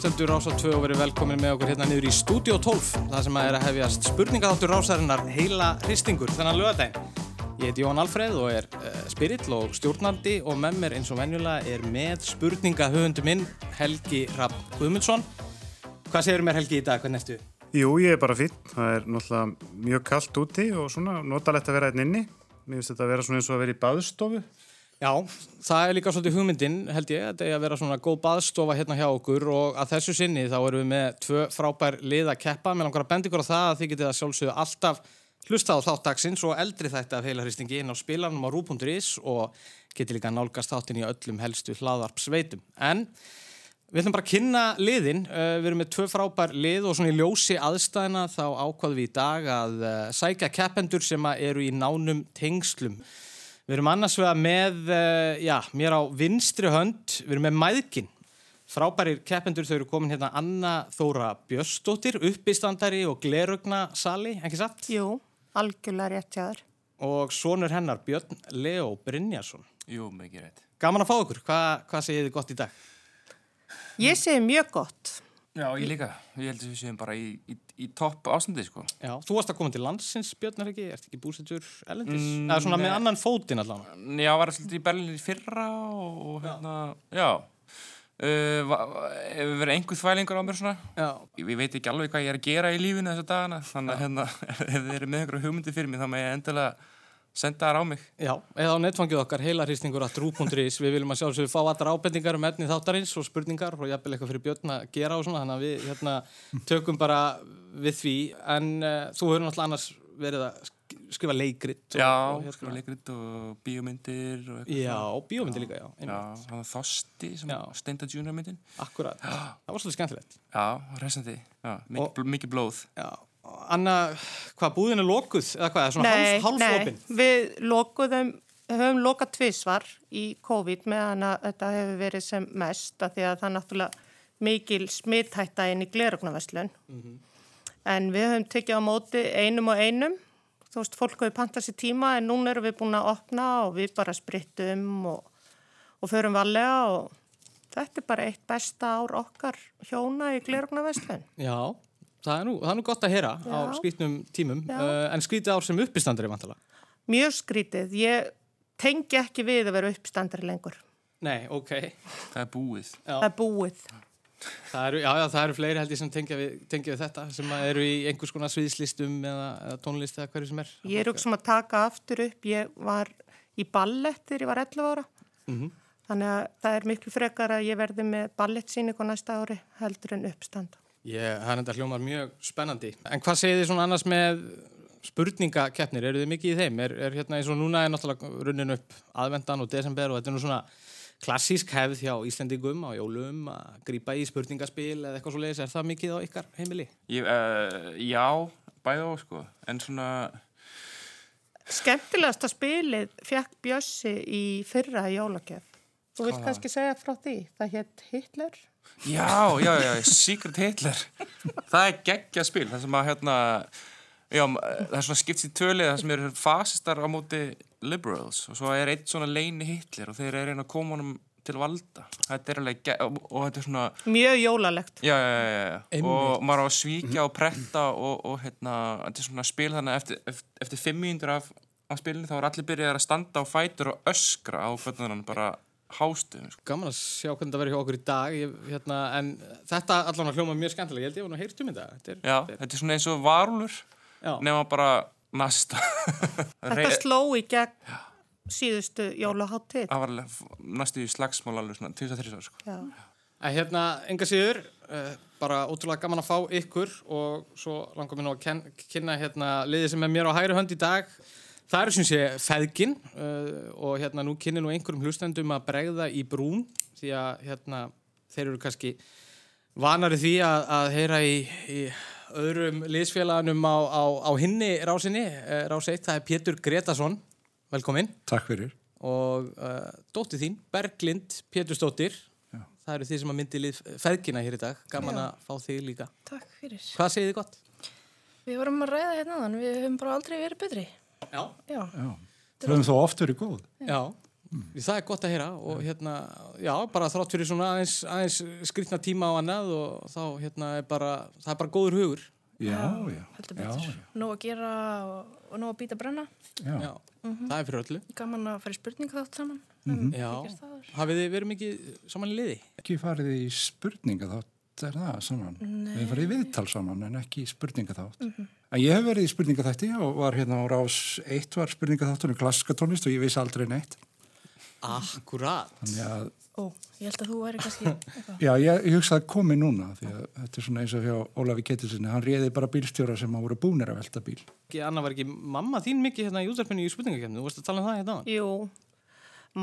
Hlustendur Rása 2 og verið velkomin með okkur hérna niður í Studio 12 það sem að er að hefjast spurningaðáttur Rásarinnar heila hristingur þennan lögadaginn. Ég heiti Jón Alfreð og er uh, spirill og stjórnandi og með mér eins og venjulega er með spurningahöfundu minn Helgi Rapp Guðmundsson. Hvað segir mér Helgi í dag? Hvernig ertu? Jú, ég er bara fín. Það er náttúrulega mjög kallt úti og svona notalegt að vera einn inni. Mér finnst þetta að vera svona eins og að vera í baðstofu. Já, það er líka svolítið hugmyndin held ég, þetta er að vera svona góð baðstofa hérna hjá okkur og að þessu sinni þá erum við með tvö frábær lið að keppa. Með langar að benda ykkur á það að þið getið að sjálfsögðu alltaf hlusta á þáttaksins og eldri þetta af heila hristingi inn á spilarnum á rú.is og getið líka nálgast þáttin í öllum helstu hlaðarpsveitum. En við ætlum bara að kynna liðin, uh, við erum með tvö frábær lið og svona í ljósi aðstæðina þá ákvaðum við í dag að uh, sækja keppendur sem eru í nánum tengslum Við erum annars vega með, uh, já, mér á vinstri hönd, við erum með mæðkin. Frábærir keppendur, þau eru komin hérna Anna Þóra Björnsdóttir, uppistandari og glerugna sali, ekki satt? Jú, algjörlega rétt hjá þér. Og sonur hennar Björn Leo Brynjarsson. Jú, mikið rétt. Gaman að fá okkur, Hva, hvað segir þið gott í dag? Ég segi mjög gott. Já, ég líka. Ég held að við séum bara í, í, í topp ástandi, sko. Já, þú varst að koma til landsins, Björn, er ekki? Ert ekki búsettur elendis? Mm, Eða svona með annan fótinn allavega? Já, var svolítið í Berlin í fyrra og, og hérna, já. Uh, va- va- Hefur verið einhver þvælingur á mér svona? Já. Ég, ég veit ekki alveg hvað ég er að gera í lífinu þessu dagana, þannig að hérna, ef þið eru með einhverju hugmyndi fyrir mig, þá með ég endilega senda þær á mig. Já, eða á netfangið okkar heilarhýstingur að trú.is við viljum að sjálfsögðu fá allar ábendingar um efni þáttarins og spurningar og jafnvel eitthvað fyrir Björn að gera og svona þannig að við hérna, tökum bara við því en uh, þú hefur náttúrulega annars verið að sk- skrifa leikrit og, Já, og, hérna, skrifa leikrit og bíómyndir og eitthvað. Já, bíómyndi líka, já, Já, einmitt. það var Þosti sem Já. Steinda Junior myndin. Akkurat, það var svolítið skemmtilegt Já, resandi. Já, mikið, Og- bl mikið blóð. Já, Anna, hvað, búðin er lokuð eða hvað, er svona hálf, hálfopin? við lokuðum, höfum lokað tvísvar í COVID meðan að þetta hefur verið sem mest að því að það er náttúrulega mikil smithætta inn í glerugnaverslun. En við höfum tekið á móti einum og einum. Þú veist, fólk hefur pantað sér tíma en núna erum við búin að opna og við bara sprittum og, og förum varlega og þetta er bara eitt besta ár okkar hjóna í glerugnaverslun. Já, það er, nú, það er nú gott að heyra á Já. skrítnum tímum uh, en skrítið ár sem uppistandari vantala Mjög skrítið. Ég tengi ekki við að vera uppstandari lengur. Nei, ok Það er búið. Já. Það er búið. Það eru, já, já, það eru fleiri held ég sem tengja við, tengja við þetta sem að eru í einhvers konar sviðslistum eða, eða tónlist eða hverju sem er. Ég er um að taka aftur upp. Ég var í ballett þegar ég var 11 ára. Mhm. Þannig að það er miklu frekar að ég verði með ballettsýningu næsta ári heldur en uppstand. Ég, það er enda hljómar mjög spennandi. En hvað segir þið svona annars með spurningakeppnir? Eru þið mikið í þeim? Er, er hérna eins og núna er náttúrulega runnin upp aðvendan og desember og þetta er nú svona klassísk hefð hjá Íslendingum á jólum að grípa í spurningaspil eða eitthvað svo leiðis. Er það mikið á ykkar heimili? Ég, uh, já, bæði á, sko. En svona, Skemmtilegasta spilið fekk Bjössi í fyrra í jólagjöf. Þú vilt kannski segja frá því. Það hétt Hitler. Já, já, já, Secret Hitler. það er geggja spil. Það sem að, hérna, já, það er svona skipt í tölið, það sem eru fasistar á móti liberals. Og svo er eitt svona leini Hitler og þeir eru einn að koma honum til valda. Þetta er alveg, gegg- og, og þetta er svona, Mjög jólalegt. Já, já, já, já. Einmitt. og maður á að svíkja og pretta og, og hérna, þetta er svona spil þannig að eftir, eftir, eftir fimm mínútur af, af spilinu þá er allir byrjað að standa á fætur og öskra á hann bara hástuðum. Sko. Gaman að sjá hvernig það verður hjá okkur í dag. Ég, hérna, en þetta allan að hljóma mjög skemmtilega. Ég held ég var nú heyrt um þetta. Þetta er, Já, þetta er, þetta er svona eins og varúlur já. nema bara nasta. Þetta sló í gegn síðustu jólaháttíð. Það var alveg næstu í slagsmál alveg svona 2003 ára, sko. Já. En hérna, enga síður, uh, bara ótrúlega gaman að fá ykkur og svo langar mér nú að kynna hérna liðið sem er mér á hægri hönd í dag. Það eru sem sé feðgin uh, og hérna nú kynni nú einhverjum hlustendum að bregða í brún því að hérna þeir eru kannski vanari því að, að heyra í, í öðrum liðsfélaganum á, á, á hinni rásinni, uh, rás 1, það er Pétur Gretarsson, velkomin Takk fyrir. og uh, dóttir þín, Berglind Pétursdóttir það eru þið sem að myndi lið feðgina hér í dag gaman Já. að fá þig líka Takk fyrir. hvað segir þið gott? Við vorum að ræða hérna þannig, við höfum bara aldrei verið betri. Já, Já, Já. Höfum þó oft verið góð. já Það er gott að heyra og hérna, já, bara þrátt fyrir svona aðeins, aðeins skrýtna tíma á annað og þá hérna er bara, það er bara góður hugur. Já, já. heldur já, betur. já, Nóg að gera og, og nóg að býta brenna. já. Já, það er fyrir öllu. Gaman að fara í spurningu þátt saman. Já, gert það áður. hafið þið verið mikið saman í liði? Ekki farið í spurninga þátt er það saman. Nei. Við farið í viðtal saman en ekki í spurninga þátt. En ég hef verið í spurninga þætti og var hérna á rás eitt var spurninga þáttunum klassiska tónlist og ég vissi aldrei neitt. Að, Ó, ég held að þú væri kannski eitthvað. já, ég, ég hugsaði komi núna því að þetta er svona eins og hjá Ólafi Ketilsinni, hann réði bara bílstjóra sem að voru búnir að velta bíl. Anna, var ekki mamma þín mikið hérna í útvarpinu í spurningakefni? Þú varst að tala um það hérna? Jú,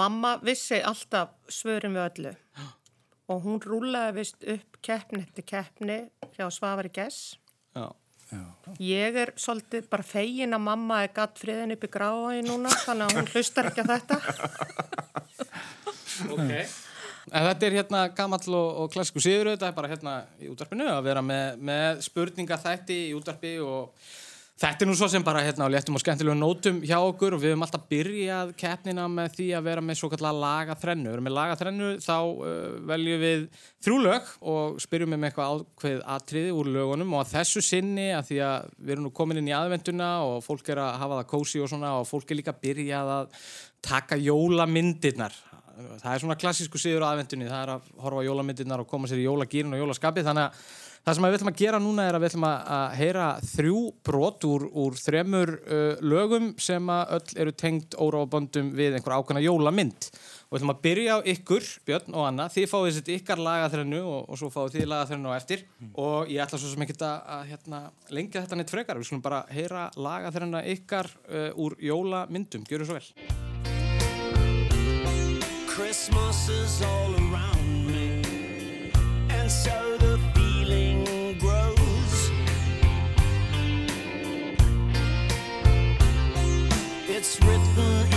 mamma vissi alltaf svörum við öllu og hún rúlaði vist upp keppni eftir keppni hjá Svavari Gess. Já. Já. Ég er svolítið bara fegin að mamma er gatt friðin upp í gráði núna þannig að hún hlustar ekki að þetta. Ok. En þetta er hérna gamall og, og klassíku síður þetta er bara hérna í útvarpinu að vera með, með spurninga þætti í útvarpi og þetta er nú svo sem bara hérna á léttum og skemmtilegum nótum hjá okkur og við höfum alltaf byrjað keppnina með því að vera með svo kallar lagaþrennu. Við erum með lagaþrennu þá uh, veljum við þrjú lög og spyrjum með eitthvað ákveð atriði úr lögunum og að þessu sinni að því að við erum nú komin inn í aðvenduna og fólk er að hafa það kósi og svona og fólk er líka byrjað að taka jólamyndirnar það er svona klassísku siður aðvendunni það er að horfa jólamyndirnar og koma sér í jólagýrin og jólaskapið þannig að það sem við ætlum að gera núna er að við ætlum að, að heyra þrjú brot úr, úr þremur uh, lögum sem að öll eru tengd óráfaböndum við einhver ákveðna jólamynd. Og við ætlum að byrja á ykkur, Björn og Anna. Þið fáið þessi ykkar lagaþrennu og, og svo fáið þið lagaþrennu á eftir. Og ég ætla svo sem ekki að, að hérna, lengja þetta neitt frekar, við skulum bara heyra lagaþrenna ykkar uh, úr jólamyndum, gjöru svo vel It's written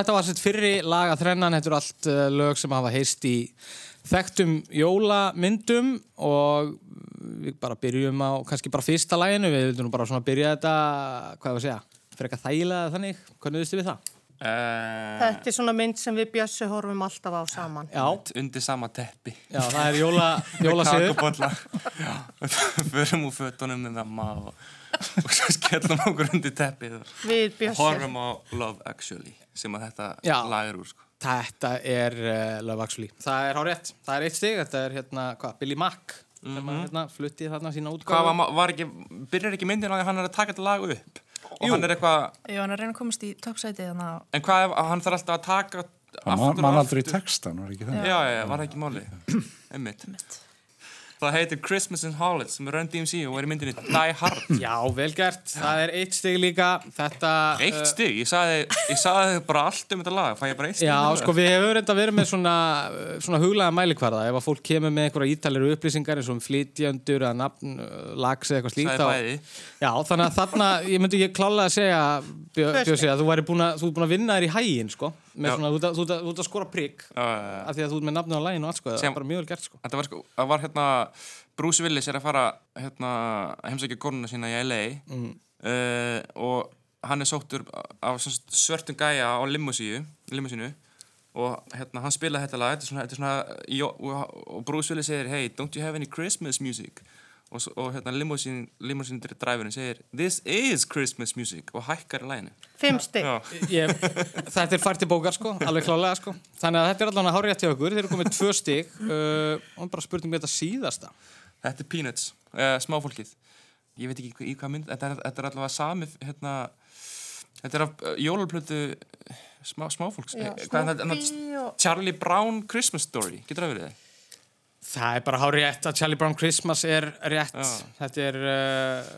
þetta var sitt fyrri lag að þrennan, þetta eru allt uh, lög sem hafa heist í þekktum jólamyndum og við bara byrjum á kannski bara fyrsta laginu, við vildum nú bara svona byrja þetta, hvað var að segja, fyrir eitthvað þægilega þannig, hvernig viðstu við það? Uh, Þetta er svona mynd sem við Bjössi horfum alltaf á saman. Já, undir sama teppi. Já, það er jóla, kakobotla förum úr fötunum með mamma og, og skellum okkur undir teppið og Við Bjössi. horfum á Love Actually sem að þetta Já. lag er úr sko. Þetta er uh, Love Actually. Það er hár rétt, það er eitt stig, þetta er hérna, hvað, Billy Mack, sem að hérna flutti þarna sína útgáfu. hvað var, ekki, byrjar ekki myndin á því að hann er að taka þetta lag upp og hann er eitthvað, Jú, hann er að reyna að komast í toppsætið en hvað ef hann þarf alltaf að taka Hann man, aftur man og aldrei aftur textan, var ekki það? já, já, já, var það ekki máli einmitt það heitir Christmas in Hollis sem er Run DMC og er í myndinni Die Hard. Já, vel gert, það er eitt stig líka, þetta... eitt uh, stig, ég sagði, ég sagði bara allt um þetta lag, fæ ég bara eitt stig Já, það? sko við hefur reynda verið með svona, svona huglega mælikvarða. Ef að fólk kemur með einhverja ítaliru upplýsingar eins og um flytjandur eða nafn, uh, lags eða eitthvað slíkt sagði bæði. Já, þannig að þarna, ég myndi ekki klálega að segja Bjö- Bjössi að þú er búin að vinna þér í hægin sko. Svona, þú þú þú ert að skora prigg já. af því að þú ert með nafnið á læginu og allt sko, það er bara mjög vel gert sko Þetta var sko, það var hérna Bruce Willis er að fara hérna heimsækja konuna sína í LA Mm. uh, og hann er sóttur af svörtum gæja á limmusíu, limmusínu og hérna, hann spilaði þetta lag, þetta er svona, þetta er svona jó, og, og Bruce Willis segir, hey, don't you have any Christmas music? Og, og hérna limmusín dræfurinn segir, this is Christmas music og hækkar í læginu. Fimm stygg. Já, Ég, þetta er fært í bókar sko, alveg klálega sko. Þannig að þetta er allavega hárið til okkur, þeir eru komið tvö stig uh, og bara spurning með þetta síðasta. þetta er Peanuts, uh, smáfólkið. Ég veit ekki í, hvað mynd, þetta er, þetta er allavega sami, hérna, þetta er af uh, jólalplötu smá, smáfólks. Já, Eh, hvað? Snoopy og- Charlie Brown Christmas Story, getur það verið það? Það er bara hárið rétt að Charlie Brown Christmas er rétt. Já. Þetta er uh,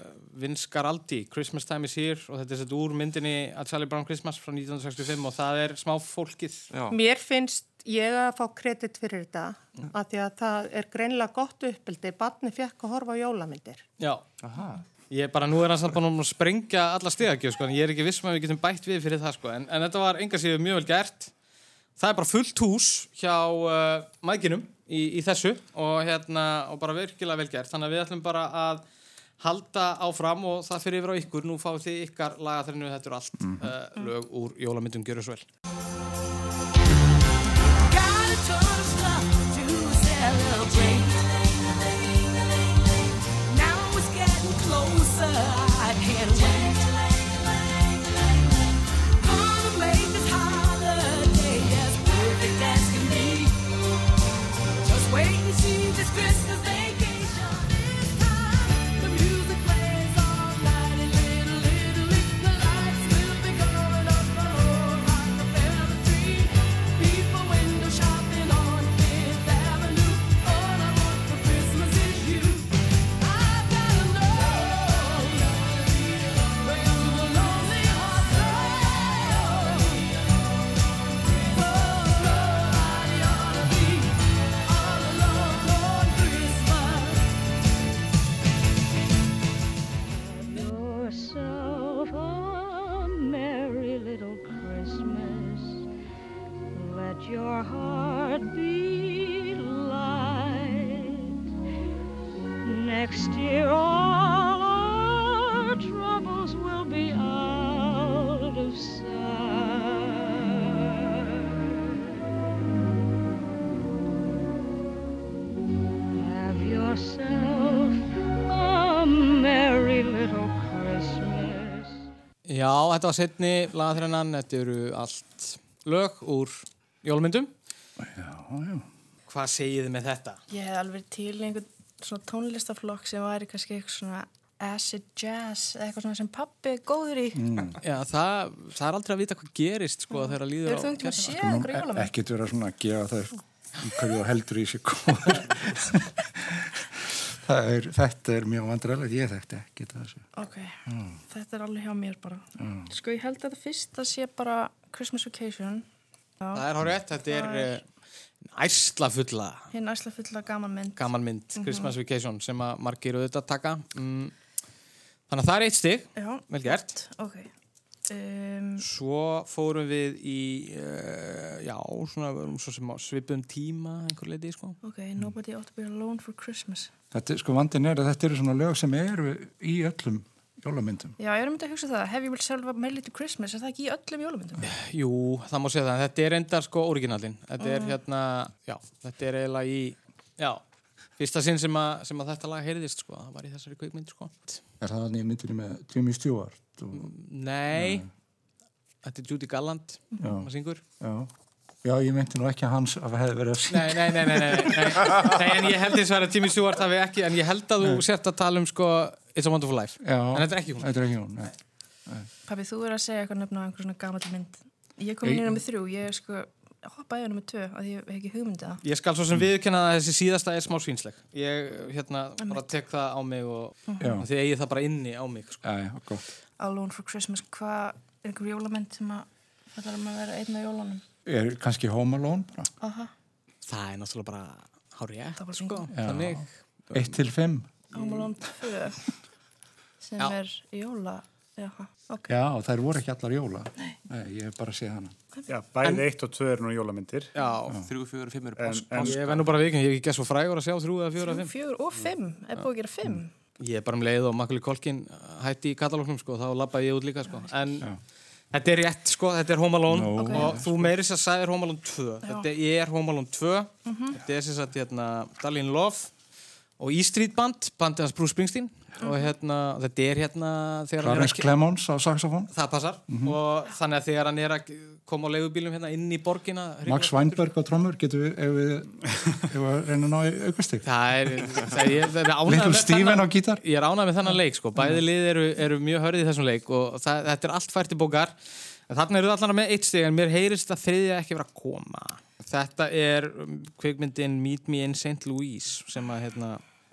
Vince Garaldi, Christmas Time is Here og þetta er sett úr myndinni að Charlie Brown Christmas frá 1965 og það er smáfólkið. Já. Mér finnst ég að fá kredit fyrir þetta af því að það er greinlega gott uppbyldi. Barni fekk að horfa á jólamyndir. Já. Aha. Ég er bara, nú er hann samt bara að sprengja alla stegagjöf, sko, en ég er ekki viss með að við getum bætt við fyrir það, sko, en, en þetta var enga síðu mjög vel gert. Það er bara fullt hús hjá uh, mækinum í, í þessu og hérna, og bara virkilega vel gert, þannig að við ætlum bara að halda áfram og það fyrir yfir á ykkur, nú fáið þið ykkar lagaþrennu, þetta eru allt uh, lög úr jólamyndum, gjöru Christmas þetta var setni lagaþrennan, þetta eru allt lög úr jólmyndum. Já, já. Hvað segið þið með þetta? Ég hef alveg til í einhvern svona tónlistaflokk sem væri kannski eitthvað svona acid jazz eitthvað svona sem pappi er góður í. Já, það, það er aldrei að vita hvað gerist sko þegar að líður Eru þú einhvern veginn að sé Nú, einhverju e- jólamynd? ekkert vera svona að gefa það í hverju þú heldur í sig góður. Það er, þetta er mjög vandræðilegt, ég þekkti ekki þessu. Ok, þetta er alveg hjá mér bara. Sko ég held að þetta fyrst að sé bara Christmas Vacation. Það Já, er hár rétt, þetta er Það er- uh, æsla fulla hinn æsla fulla gaman mynd. gaman mynd, Christmas Vacation sem að margir auðvitað taka mm. Þannig að það er eitt stig, Já, vel gert ok. Um, Svo fórum við í uh, já, svona við vorum svo sem á svipum tíma einhver leiti, sko ok, Nobody Ought to Be Alone for Christmas. Þetta, sko, vandin er að þetta eru svona lög sem eru í öllum jólamyndum. Já, ég er um þetta að hugsa það. Have you will self a Merry to Christmas? Er það ekki í öllum jólamyndum? Jú, það má segja það, þetta er endar sko originalin Þetta er hérna, já, þetta er eiginlega í já, fyrsta sinn sem að, sem að þetta lag heyrðist, sko það var í þessari kveikmynd, sko Er það í myndinni með Jimmy Stewart? Og, Nei, þetta er Judy Galland já, maður syngur já. Já, ég meinti nú ekki að hans að það hefði verið að syngja. Nei, nei, nei, nei, nei, nei. nei en ég held eins og að Jimmy Stewart hafi ekki, en ég held að þú sért að tala um sko It's a Wonderful Life, Já, en þetta er ekki hún Þetta er ekki hún, nei. Pappi, þú er að segja eitthvað nefna á einhver svona gamall mynd. Ég kom inn í með þrjú, ég er sko hoppaði henni með tvö, að ég hef ekki hugmyndið það. Ég skal svo sem viðkenna að þessi síðasta er smá svínsleg Ég, hérna, bara tek það á mig og Já, þið eigið það bara inni á mig, sko já, já, gott. Alone for Christmas, hvað er einhver jólamynd sem að það um að vera einn á jólunum? Er kannski Home Alone bara? Aha, Það er náttúrulega bara hárið Það var sko, bingo. Já. þannig Eitt til fimm? Home Alone 2 sem Já. er jóla, jaha, ok. Já, þær voru ekki allar jóla. Nei. ég hef bara séð hana. Já, bæði eitt og tvö eru nú jólamyndir. Já, Þrjú, fjögur, fimm eru En- pás, ég verð nú bara viðkynna, ég hef ekki svo frægur að sjá þrjú eða fjóra eða fimm Fjögur og fimm, er búið að gera fimm? Ég er bara um leið og Macaulay Culkin hætti í katalóknum sko, þá labbaði ég út líka sko. En þetta er rétt sko, þetta er Home Alone Nó. og þú meiri sér að sagðir Home Alone 2. Já. Þetta er Home Alone 2. Þetta er sem sagt hérna Darlene Love og E Street Band, bandið hans Bruce Springsteen og hérna, þetta er hérna Clarence Clemons á saxofón. Það passar. Og þannig að þegar hann er að koma á leigubílum hérna inn í borgina Max Weinberg á trommur, getur við ef við, ef við reyna að ná í aukastig Það er, það er, ég er með Steven á gítar. Ég er ánægð með þennan leik sko, bæði lið eru, eru mjög hörðið í þessum leik og það, þetta er allt fært í bókar. Þarna eru allan með eitt stig en mér heyrist að þriðja ekki vera að koma. Þetta er kvikmyndin Meet Me in St. Louis sem að hérna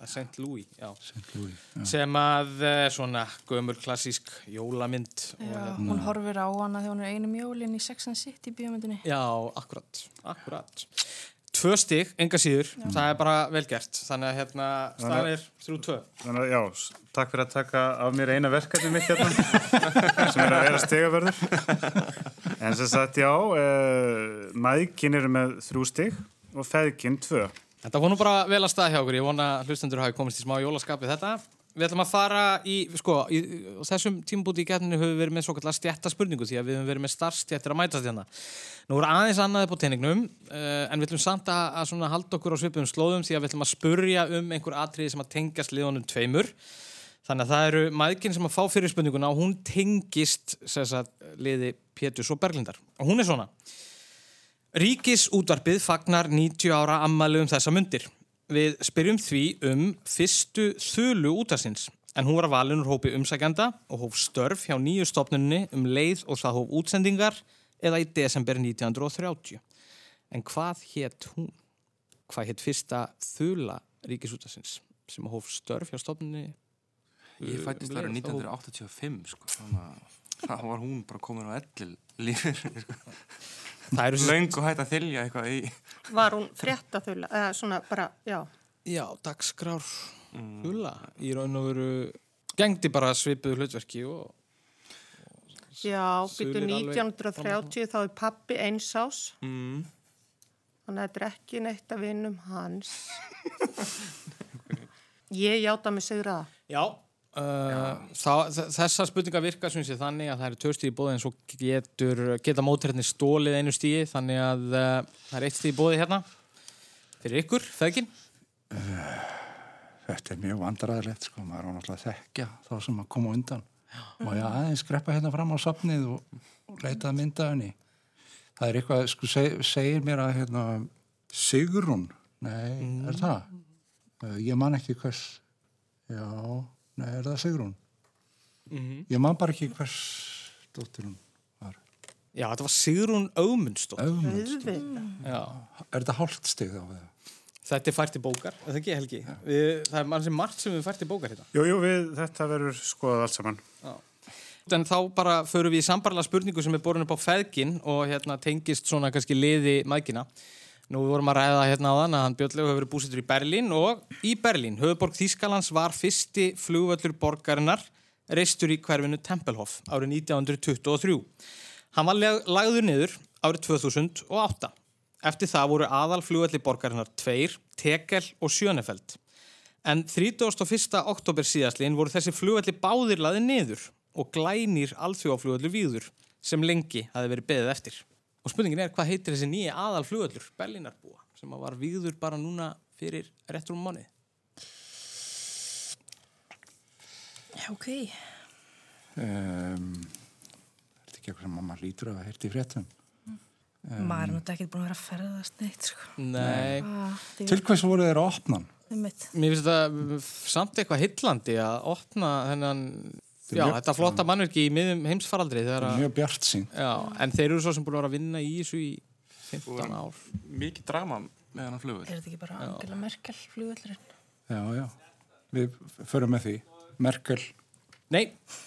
St. Louis, já. Louis, já. sem að eh, svona gömur klassísk jólamynd og, Já, hún horfir á hana þegar hún er einum jólinn í Sex and City bíómyndinni. Já, akkurat, akkurat. Tvö stig, enga síður, það er bara vel gert. Þannig að hérna, staðan er þrjú tvö. Þannig að já, takk fyrir að taka af mér eina verkefni mitt hérna sem er að vera stigavörður en sem sagt já uh, mækin eru með þrjú stig og feðkin tvö Þetta nú bara vel að staða hjá okkur, ég vona hlustendur hafi komist í smá jólaskapið þetta. Við ætlum að fara í, sko, í, þessum tímabúti í getninu höfum við verið með svo kallar stjætta spurningu því að við höfum verið með starfstjættir að mætast hérna. Nú er aðeins annað upp á teiningnum uh, en við ætlum samt að, að halda okkur á svipum slóðum því að við ætlum að spurja um einhver atriði sem að tengjast liðunum tveimur. Þannig að það eru maðurkinn sem að fá fyrir spurninguna og hún tengist liði Péturs og Berglindar. Og hún er svona. Ríkisútvarpið fagnar 90 ára ammæli um þessa mundir. Við spyrjum því um fyrstu þölu útarsins en hún var valin úr hópi umsækjanda og hóf störf hjá nýju stopnunni um leið og það hóf útsendingar eða í desember 1930. En hvað hétt hún? Hvað hétt fyrsta þula ríkisútarsins sem hóf störf hjá stopnunni? Ég fættist Um og hóf- 1985 sko, þannig að það var hún bara komin á ellil lífur sko. Það eru sem- Löngu hægt að þylja eitthvað í Var hún fréttaþula, eða svona bara, já. Já, dagskrár þula í raun og veru gengdi bara svipuðu hlutverki og Já, Sulir býtu alveg 1930 þá er pappi einsás. mm. Þannig að þetta er ekki neitt að vinnum hans. Ég játa mig sigraða. Já, uh, þessar spurningar virka sem sé þannig að það eru tvö stíð í bóði en svo getur, geta mótrætni stólið einu stíði þannig að uh, það er eitt stíð í bóði hérna. Fyrir ykkur, feðgin. Þetta er mjög vandræðilegt, sko, maður á náttúrulega að þekkja þá sem að koma undan. Og ég aðeins greppa hérna fram á safnið og, og leita að mynda henni. Það er eitthvað, sko, seg, segir mér að, hérna, Sigrún, nei, er það? Uh, Ég man ekki hvers, já, nei, er það Sigrún? Ég man bara ekki hvers dóttir hún var. Já, þetta var Sigrún Ögmundsdótt Ögmunds. Auðvitað. Já, Er þetta hálft stig þá? eða? þetta er fært í bókar, er það ekki Helgi? Við, það er mann sem margt sem við fært í bókar hérna Jú, jú, við, þetta verður skoðað allt saman En þá bara förum við í sambarlega spurningu sem er borin upp á feðgin og hérna tengist svona kannski liði mækina. Nú vorum að ræða hérna á þann að hann Björnlegu hefur verið búsettur í Berlín og í Berlín, höfuborg Þýskalands var fyrsti flugvöllur borgarinnar reistur í hverfinu Tempelhof árið 1923. Hann var lagður niður árið 2008. Eftir það voru aðal flugvölli borgarinnar tveir, Tekel og Sjönefeld. En 31. oktober síðastlinn voru þessi flugvelli báðir laði niður og glænir alþjóðaflugvellur víður sem lengi hafi verið beðið eftir. Og spurningin er hvað heitir þessi nýja aðal flugvellur Berlínarbúa sem var víður bara núna fyrir réttur um mánuði. Já, ok. Um, er þetta ekki eitthvað sem mamma lítur að hafa heyrt í fréttum? Maður er náttúrulega ekki búin að vera að ferðast neitt, sko. Nei, Ah, Til hvers voru þeir að opna hann? mér finnst þetta mm, samt eitthvað hillandi að opna þennan, já, þetta flotta mannverki í miðum heimsfaraldri þegar að, Mjög bjart sín. já, en þeir eru svo sem búin að vera að vinna í þessu í 15 ár. Mikið drama með hann flugur Er þetta ekki bara Angela Merkel flugvöldurinn? Já, já. Við förum með því. Merkel. Nei,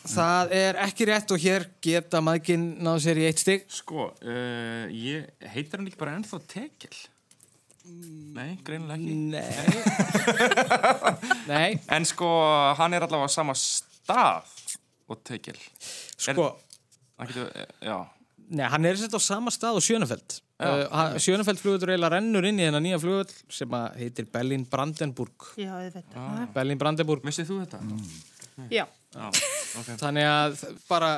það er ekki rétt og hér geta maðurkinn náðu sér í eitt stygg. Sko, uh, ég heitir hann ekki bara ennþá Tekel Nei, greinilega ekki Nei. Nei, En sko, hann er allavega á sama stað og Tekel sko, Hann getur, eh, já Nei, hann er sett á sama stað og Sjönefeld. Uh, Sjönefeld flugutur eiginlega rennur inn í þennan nýja flugull sem að heitir Berlin Brandenburg. Já, auðvitað. Ah. Berlin Brandenburg. Vissið þú þetta? Já. Já, ok. Þannig að bara,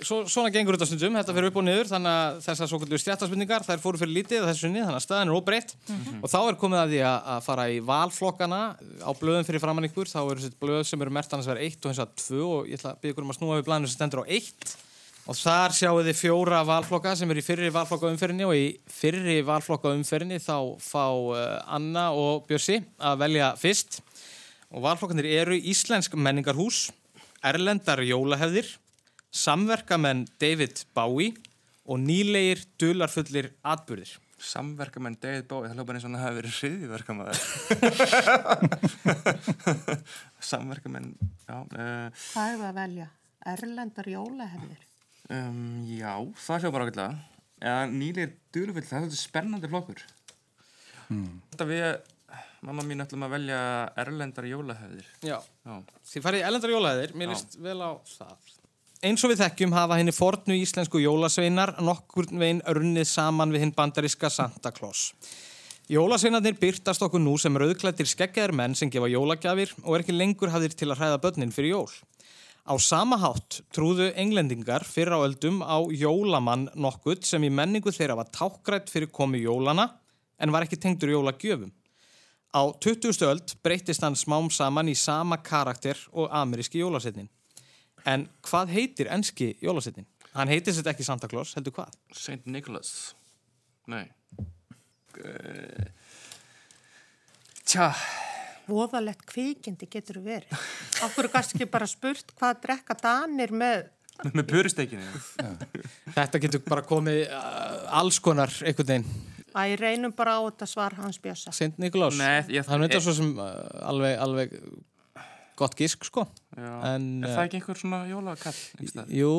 svo, svona gengur þetta stundum, þetta fyrir upp og niður, þannig að þessar svo kvöldu stjættaspurningar, þær fóru fyrir lítið þessu sinni, þannig að staðan er óbreytt og þá er komið að því að, að fara í valflokkana á blöðum fyrir framann ykkur, þá eru þessi blöð sem eru mert annars verið 1 og hins að 2 og ég ætla að byggja ykkur um að snúa við blæðinu sem stendur á 1 og þar sjáu þið fjóra valflokka sem eru í fyrri valflokka umferðinni og í fyrri valflokka umferðinni þá fá uh, Anna og Bjössi að velja fyrst og valflokkanir eru Íslensk menningarhús, Erlendar jólahefðir, samverkamenn David Bowie og nýlegir dularfullir atbyrðir. Samverkamenn David Bowie, það hljópa eins og hann hafi verið hriðiverkamæður. Samverkamenn, já. Uh, Hvað er það að velja? Erlendar jólahefðir. um, já, það hljópa rákvæðlega. Eða nýlir dulufull, það er svolítið spennandi flokkur. Þetta við, mamma mín ætlum að velja erlendar jólahefðir. Já. Já. Þið farið Erlendar jólahefðir, mér líst vel á það. Eins og við þekkjum hafa henni fornu íslensku jólasveinar nokkur veginn örnið saman við hinn bandariska Santa Claus. Jólasveinarnir byrtast okkur nú sem rauðklættir skeggjaðir menn sem gefa jólagjafir og er ekki lengur hafðir til að hræða börnin fyrir jól. Á sama hátt trúðu englendingar fyrir á öldum á jólamann nokkuð sem í menningu þeirra var tákgrætt fyrir komi jólana en var ekki tengdur jólagjöfum. Á 20. öld breytist hann smám saman í sama karakter og ameríski jólasetnin. En hvað heitir enski jólasetnin? Hann heitir sér ekki Santa Claus, heldur hvað? St. Nicholas. Nei. Uh, tja, Voðalegt kvikindi getur verið. Akkur kannski bara spurt hvað drekka danir með með pörusteikinu. Þetta getur bara komið uh, alls konar einhvern veginn. Æ, reynum bara á þetta svar hans bjösa. St. Niklaus. Nei, ég- Hann veitur svo sem uh, alveg, alveg gott gísk, sko. Já. En, er uh, það ekki einhver svona jólakall? Jú,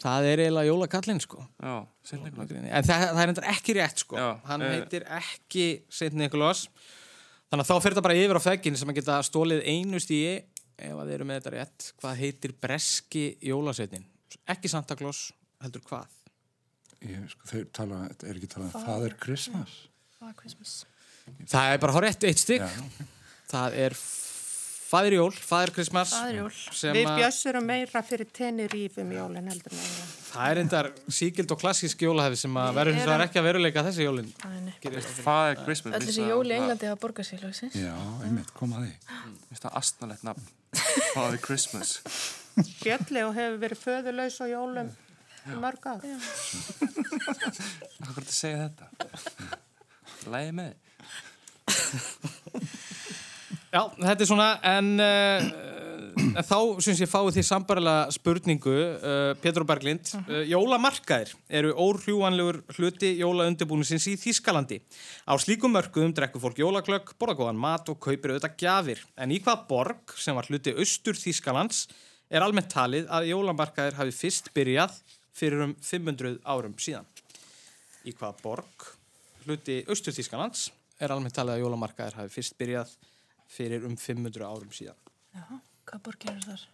það er eiginlega jólakallinn, sko. Já, St. Nicholas. En það, það er endur ekki rétt, sko. Já, Hann eh. heitir ekki St. Niklaus. Þannig að þá fyrir þetta bara yfir á feggin sem að geta stólið einu stíi ef að þið eru með þetta rétt. Hvað heitir breski jólasveitin? Ekki Santa Claus, heldur hvað? Ég, sko, þeir tala, er ekki talað um Father Christmas. Father Christmas. Það er bara hár rétt eitt stygg. Það er Fæðir Jól, Fæðir Christmas. Við að- bjössur um meira fyrir tennirífum jólinn heldur með það. Það er endar síkild og klassísk jólahefi sem að verður hins vegar ekki að veruleika þessi gerist. Father Christmas. Öll þessi jól í Englandi hafa borgað sér. Já, einmitt, kom að því. Mér finnst það astnalett nafn. Father Christmas. Bjölli og hefur verið föðurlaus á jólum mörg ár. Hvað er þetta að segja þetta? Lægi með. Já, þetta er svona, en uh, þá syns ég fáið því sambarilega spurningu, uh, Pétur og Berglind. Uh, jólamarkaðir eru órhjúanlegur hluti jólaundibúnisins í Þískalandi. Á slíkum mörkuðum drekkur fólk jólaglögg, borða góðan mat og kaupir auðvitað gjafir. En í hvað borg, sem var hluti austur Þískalands, er almennt talið að jólamarkaðir hafi fyrst byrjað fyrir um 500 árum síðan. Í hvað borg, hluti austur Þískalands, er almennt talið að jólamarkaðir hafi fyrst byrjað fyrir um 500 árum síðan. Já, hvað borgir eru þar?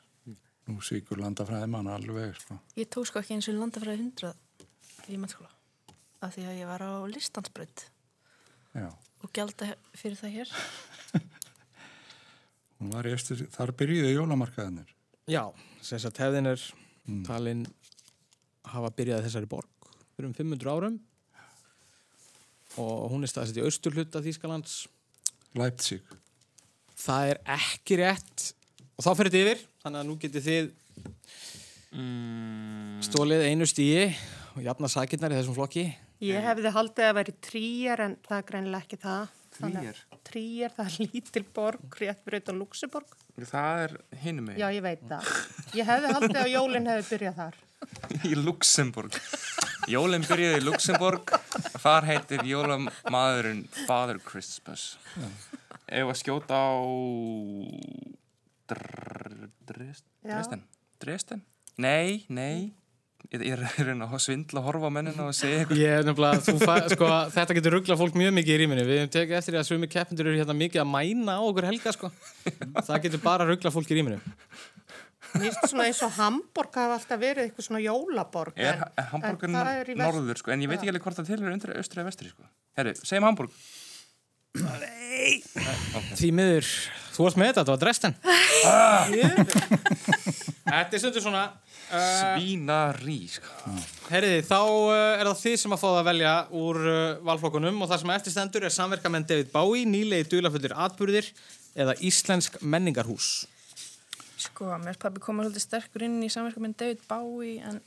Nú síkur landafræði mann alveg, sko. Ég tók sko ekki eins og landafræði 100 í mannskóla. Af því að ég var á listansbrönd Já. og gælda fyrir það hér. Hún var í eftir, þar byrjuði jólamarkaðinir. Já, sem sagt hefðin er talin hafa byrjað þessari borg fyrir um 500 árum og hún er staðsett í austur hluta Þýskalands. Leipzig. Það er ekki rétt og þá fyrir þetta yfir, þannig að nú getið þið stólið einu stíi og jafna sakirnar í þessum flokki. Ég hefði haldið að veri tríjar en það er greinilega ekki það. Að- Tríjar, það er lítil borg, rétt fyrir utan Luxemburg. Það er hinum mig. Já, ég veit það. Ég hefði haldið að jólinn hefði byrjað þar. Í Luxemburg. Jólinn byrjuði í Luxemburg. Þar heitir jólamadurinn Father Christmas. Ef að skjóta á. Dresden. Dresden? Nei, nei. Ég er reyna að svindla að horfa á mennina og segja eitthvað. Ég er nefnilega, sko, þetta getur rugglað fólk mjög mikið í rýminu. Við hefum tekið eftir því að svömi keppindur eru hérna mikið að mæna á okkur helga, sko. Það getur bara rugglað fólk í rýminu. Finnst svona eins og Hamburg hafa alltaf verið eitthvað svona jólaborg. Er, en- er Hamburg er vest- norður, sko, en ég veit ekki alveg hvort það til er undir austri eða vestri, sko. Herru, segjum Hamburg. Því miður, þú varst með þetta, þetta var Dresden. Þetta er stundur svona, uh, Svínarí, sko. herriði, þá uh, er það þið sem að fá það að velja úr uh, valflokkunum og það sem eftir stendur er samverkamenn David Bowie, nýlegi dulafullir atburðir eða Íslensk menningarhús. Sko, mér pabbi koma svolítið sterkur inn í samverkaminn David Bowie en,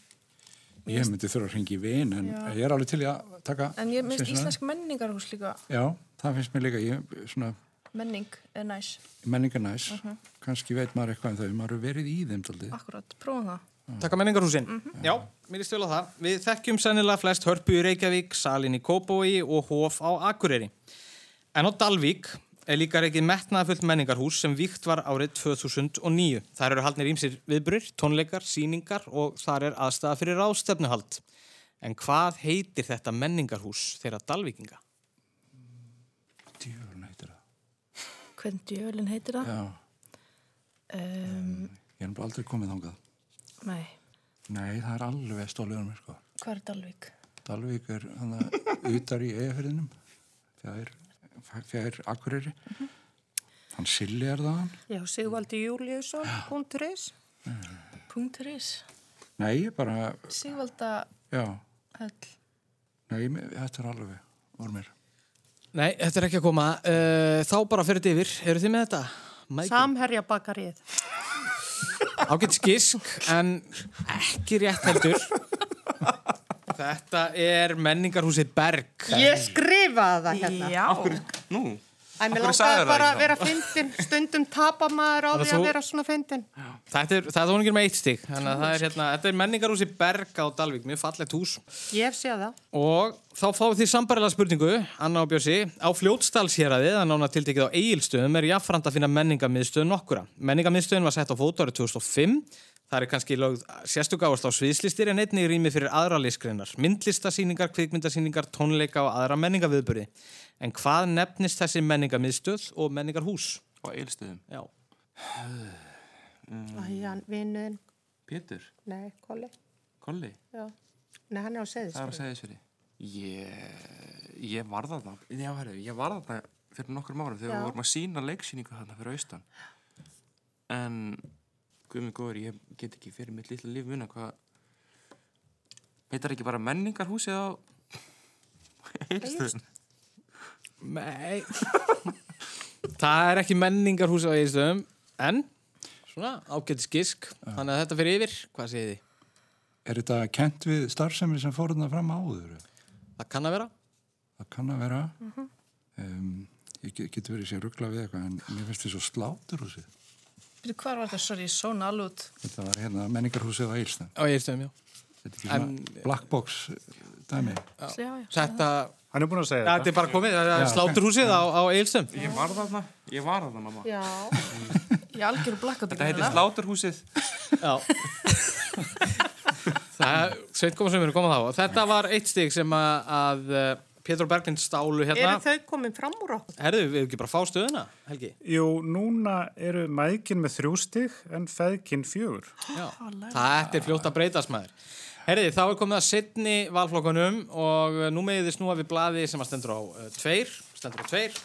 Ég myndi þurfa að ringa í vin en Já. ég er alveg til í að taka en ég á íslensk menningarhús líka það. Já, það finnst mér líka ég, svona menning er næs, menningarnæs kannski veit maður eitthvað um þau, maður hefur verið í þeim taldið. akkurat, prófum það Takka menningarhúsin. Já, mér er stjóla það. Við þekkjum sennilega flest hörpu í Reykjavík, salin í Kópói og hof á Akureyri. En á Dalvík er líka reykið metnaðafullt menningarhús sem víkt var árið 2009. Þar eru haldnir ímsir viðburir, tónleikar, síningar og þar er aðstæða fyrir ráðstefnuhald. En hvað heitir þetta menningarhús þeirra Dalvíkinga? Djúrun heitir það. Hvern djölinn heitir það? Já, Um, ég er bara aldrei komið þangað. nei, Nei, það er alveg stólið um mér sko. hvað er Dalvík? Dalvík er hann að utar í eigafyrðinum fjær, fjær Akureyri hann Silli er það hann Já, Sigvaldi Júliusson, punkturis. Punkturis, nei, bara, Sigvalda já Hell. nei, þetta er alveg úr mér Nei, þetta er ekki að koma. Uh, þá bara fyrir þetta yfir. Eru þið með þetta? Mækin? Samherja bakarið. Ágætt skisk, en ekki rétt heldur. Þetta er menningarhúsið Berg. Ég skrifaði það hérna. Já, Nú, Æ, mér langaði bara að vera fyndin. Stundum tapa maður á því að vera svona fyndin. Þetta er, það er þóningir með eitt stig. Þannig að það er hérna, þetta er menningarhúsið Berg á Dalvík, mjög fallegt hús. Ég hef séð það. Og þá fáið þið sambarilega spurningu, Anna og Bjössi, á fljótstalshéraði, það nána tiltekið á eigilstöðum, er jafnframt að finna menningarmiðstöð nokkura. Menningarmiðstöðin var sett á fót árið 2005. Það er kannski lögð sérstök áherslu á sviðslistir en einnig rými fyrir aðra listgreinar, myndlistasýningar, kvikmyndasýningar, tónleika og aðra menningarviðburði. En hvað nefnist þessi menningarmiðstöð og menningarhús? á eilstöðum. Já. Æ, hann vinnuðin. Pétur, Nei, Kolli. Kolli, Já. Nei, hann er á það er segja þessu Ég, ég var þarna, já, herru, ég var þarna fyrir nokkur árum þegar Já. við vorum að sína leiksýningu þarna fyrir austan. En, guðmið góður, ég get ekki fyrir mitt litla líf muna hvað, heitar ekki bara menningarhúsið á eilstöðum? Nei. það er ekki menningarhús á eigilstöðum, en svona ágætt skisk. Þannig að þetta fyrir yfir, hvað segið þið? er þetta kent við starfsemri sem fór þarna fram áður Það kann að vera. það kann að vera um, ég get, get verið sér ruggla við eitthvað en mér finnst því svo slátur húsið hvað var þetta? Sorry, ég sóna alveg út. þetta var hérna menningarhúsið á Eilstam Á eigilstöðum, já. þetta er ekki svona black box dæmi Já, já. Þetta, Hann er búin að segja ja, þetta er bara komið, það er sláturhúsið á, á eigilstöðum. Ég var þarna, ég var þarna, mamma. Já. Ég algjöru blackout. Þetta heitir sláturhúsið. Já. það, sveit koma sem eru komað þá. Og Þetta var eitt stig sem að, að Pétur og Berglind stálu hérna. Eru þau komin fram úr okkur? Herðu, við hefum ekki bara fá stöðuna, Helgi? Jú, núna eru mækin með þrjú stig en feðkin fjögur. Já. Þetta er fljótt að breytast maður. Herði, þá er komið að setni valflokkunum og eh, nú meðið þið snúa við blaði sem að stendur á uh, tveir, stendur á tveir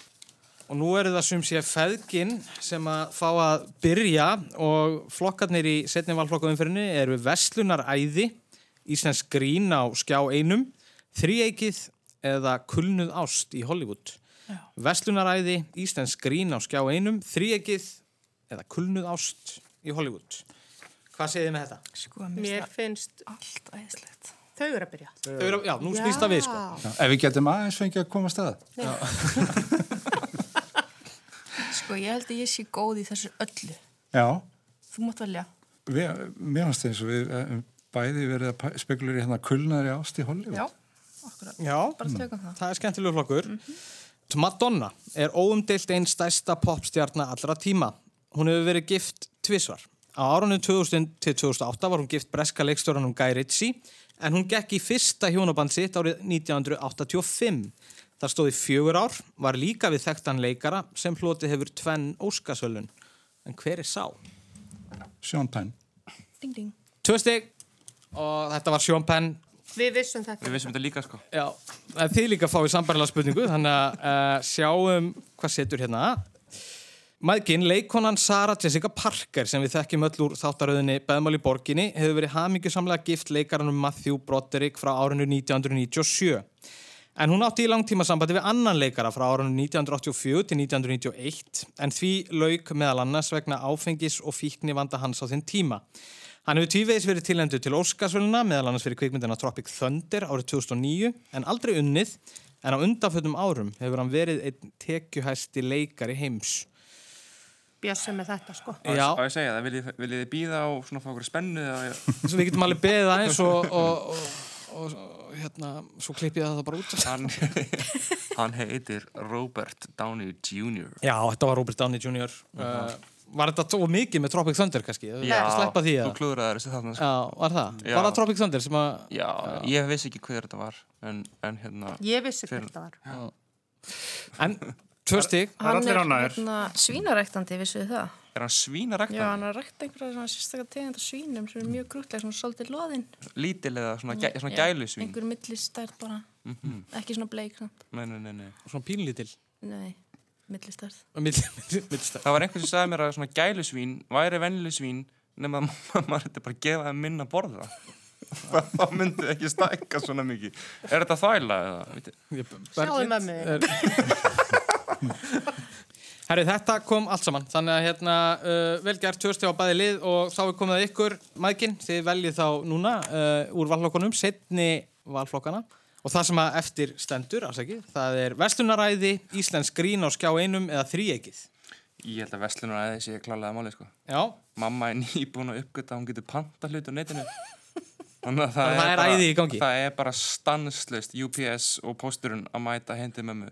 og nú eru það sem sé feðgin sem að fá að byrja og flokkarnir í setni valflokkumumfyrinni eru Vestlunaræði, Íslensk grín á skjá einum, Þríeikið eða Kulnuð ást í Hollywood. Vestlunaræði, Íslensk grín á skjá einum, Þríeikið eða Kulnuð ást í Hollywood. Hvað segir þið með þetta? Sko, mér finnst allt æðislegt. þau eru að byrja. Þau eru, já, nú snýst það við, sko. Já, ef við getum aðeins fengið að koma að staða Sko, ég held að ég sé góð í þessu öllu. já, Þú mátt velja. við, mér finnst eins og við eh, bæði verið að spekulur í hérna kulnaðri ást í Hollywood Já, akkurat. Já, Bara tökum það. það er skemmtilegu flokkur. Madonna er óumdeilt einn stærsta popstjarnar allra tíma. Hún hefur verið gift tvisvar. Á árunum 2000 til 2008 var hún gift breska leikstjóranum Guy Ritchie en hún gekk í fyrsta hjónaband sitt árið 1985. Það stóði fjögur ár, var líka við þekktan leikara sem hlotið hefur tvenn Óskarsölun. En hver er sá? Sean Penn Ding, ding. Tvö stig og þetta var Sean Penn Við vissum þetta. Við vissum þetta líka, sko. Já, en þið líka fáið sambarilega spurningu þannig að uh, sjáum hvað setur hérna Mæðgin, leikonan Sarah Jessica Parker sem við þekkjum öll úr þáttaröðinni Beðmál í borginni hefur verið hamingjusamlega gift leikaranum Matthew Broderick frá árinu 1997 en hún átti í langtíma sambandi við annan leikara frá árinu 1984 til 1991 en því lauk meðal annars vegna áfengis og fíkni vanda hans á þinn tíma Hann hefur tvívegis verið tilendu til Óskarsvöluna, meðal annars fyrir kvikmyndina Tropic Thunder árið 2009, en aldrei unnið, en á undanfötum árum hefur hann verið einn tekjuhæsti leikari heims. Bjössi með þetta, sko. Já, Á ég að segja það, viljið, viljið þið býða á svona fá okkur spennu eða... svo við getum alveg beðið aðeins og, og, og, og, og hérna, svo klippið það bara út. Hann, hann heitir Robert Downey Jr. Já, þetta var Robert Downey Jr. Uh, var þetta tó mikið með Tropic Thunder kannski? Já, Sleppa því þú að... klúðraði þessu þarna sko. Já, var það? Já. Var það Tropic Thunder sem að... Já, ég vissi ekki hver þetta var en, en hérna Ég vissi hvert það var. En, tvö stig. Það er hérna, svínaræktandi, vissuðu það? er hann svínaræktan? Já, hann er að rækta einhverja svona sérstaklega tegund af svínum sem er mjög grútlega, svona svolítið loðinn. Lítil eða svona, gæ, svona Já, gælusvín Einhver millistærð bara, ekki svona bleik. Nei, nei, nei, nei Svona pínlítil. Nei, Millistæð. Það var einhver sem sagði mér að svona gælusvín væri vennileg svín nema að maður þetta bara gefa þeim minna að borða þá myndi þið ekki stækka svona mikið Er þetta þvæla eða? Sjáðu mömmu þín. Herri, þetta kom allt saman, þannig að hérna, uh, vel gert tvösti á bæði lið og þá er komið að ykkur, mækin, þið veljið þá núna uh, úr valflokkunum, setni valflokkana og það sem að eftir stendur, afsækið, það er Vestlunaræði, Íslensk grín á skjá einum eða þríegið. Ég held að Vestlunar aðeins sé klálega máli sko. Já, Mamma er nýbúin að uppgöta að hún getur panta hlut á netinu Þannig að það, það er bara, æði í gangi. Það er bara stanslust UPS og pósturinn að mæta hendi mömmu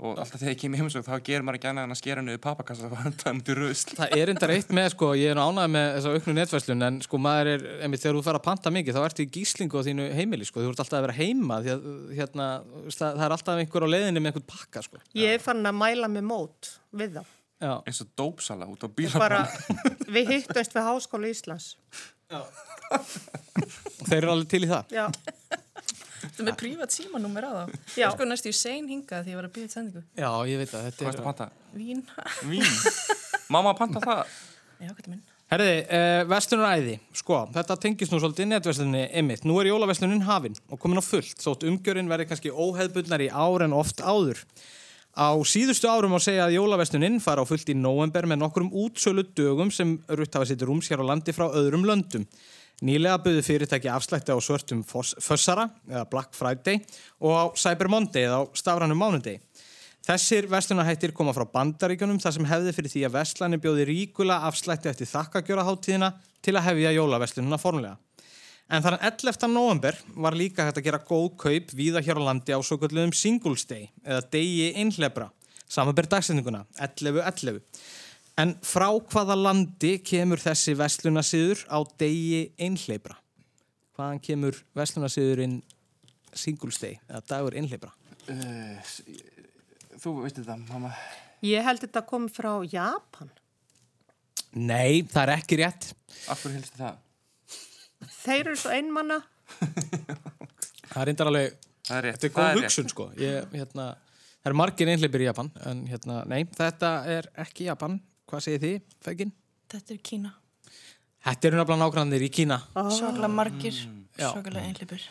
og alltaf þegar ég kem í heimsók þá gerir maður ekki annað en að skera henni við pappakassa og handa henni til rusl það er enda reitt með, sko, ég er nú ánægð með þessa auknu netverslun, en sko maður er, einmitt þegar þú fer að panta mikið, þá ertu í gíslingu á þínu heimili, sko, þú ert alltaf að vera heima, því að, hérna, það, það er alltaf einhver á leiðinni með einhvern pakka, sko. Ég er fann að mæla með mót við þá. Já. eins og dópsala út á Bara, bílaplan við hittumst við Háskóla Íslands. Og þeir eru alveg til í það. Þú með prívat símanúmer á þá. Já. Sko næstu í sein hingað því ég var að býða sendingu. Já, ég veit að þetta Hvað ertu er... að panta? Vín. Vín Mamma panta það Já, hvað er minn? Herði, uh, vestunaræði, sko, þetta tengist nú svolítið netversluninni ymmit. Nú er jólaverslunin hafin og komin á fullt, þótt umgjörinn verði kannski óheðbundnar í ár en oft áður. Á síðustu árum má segja að jólaverslunin fara á fullt í november með nokkrum útsölu dögum sem rutt hafa sitt rúms hér á landi frá öðrum löndum. Nýlega buðu fyrirtæki afslætti á svörtum fössara, eða Black Friday, og á Cyber Monday, eða á stafranum mánudegi. Þessir verslunarhættir koma frá bandaríkjunum þar sem hefði fyrir því að verslanir bjóði ríkula afslætti eftir þakkagjöra til að hefja jólaverslununa formulega. En þannig 11. november var líka hægt að gera góð kaup víða hér á landi á svo kallum Singles Day eða degi einhlebra, samanber dagsendinguna, 11.11. En frá hvaða landi kemur þessi verslunasýður á degi einhlebra? Hvaðan kemur verslunasýðurinn Singles Day eða dagur einhlebra? Þú veist þetta, mamma ég held þetta komið frá Japan. Nei, það er ekki rétt. Af hverju helstu það? Þeir eru svo einmanna. Það er reyndar alveg, Það er rétt þetta er það góð rétt. hugsun sko. Ég, hérna, það eru margir einhleipir í Japan, en hérna, nei, þetta er ekki Japan. Hvað segir þið, Fegin? Þetta er Kína. Þetta eru nefnilega nágrannir í Kína. Svakalega margir, Já. svakalega einhleipur.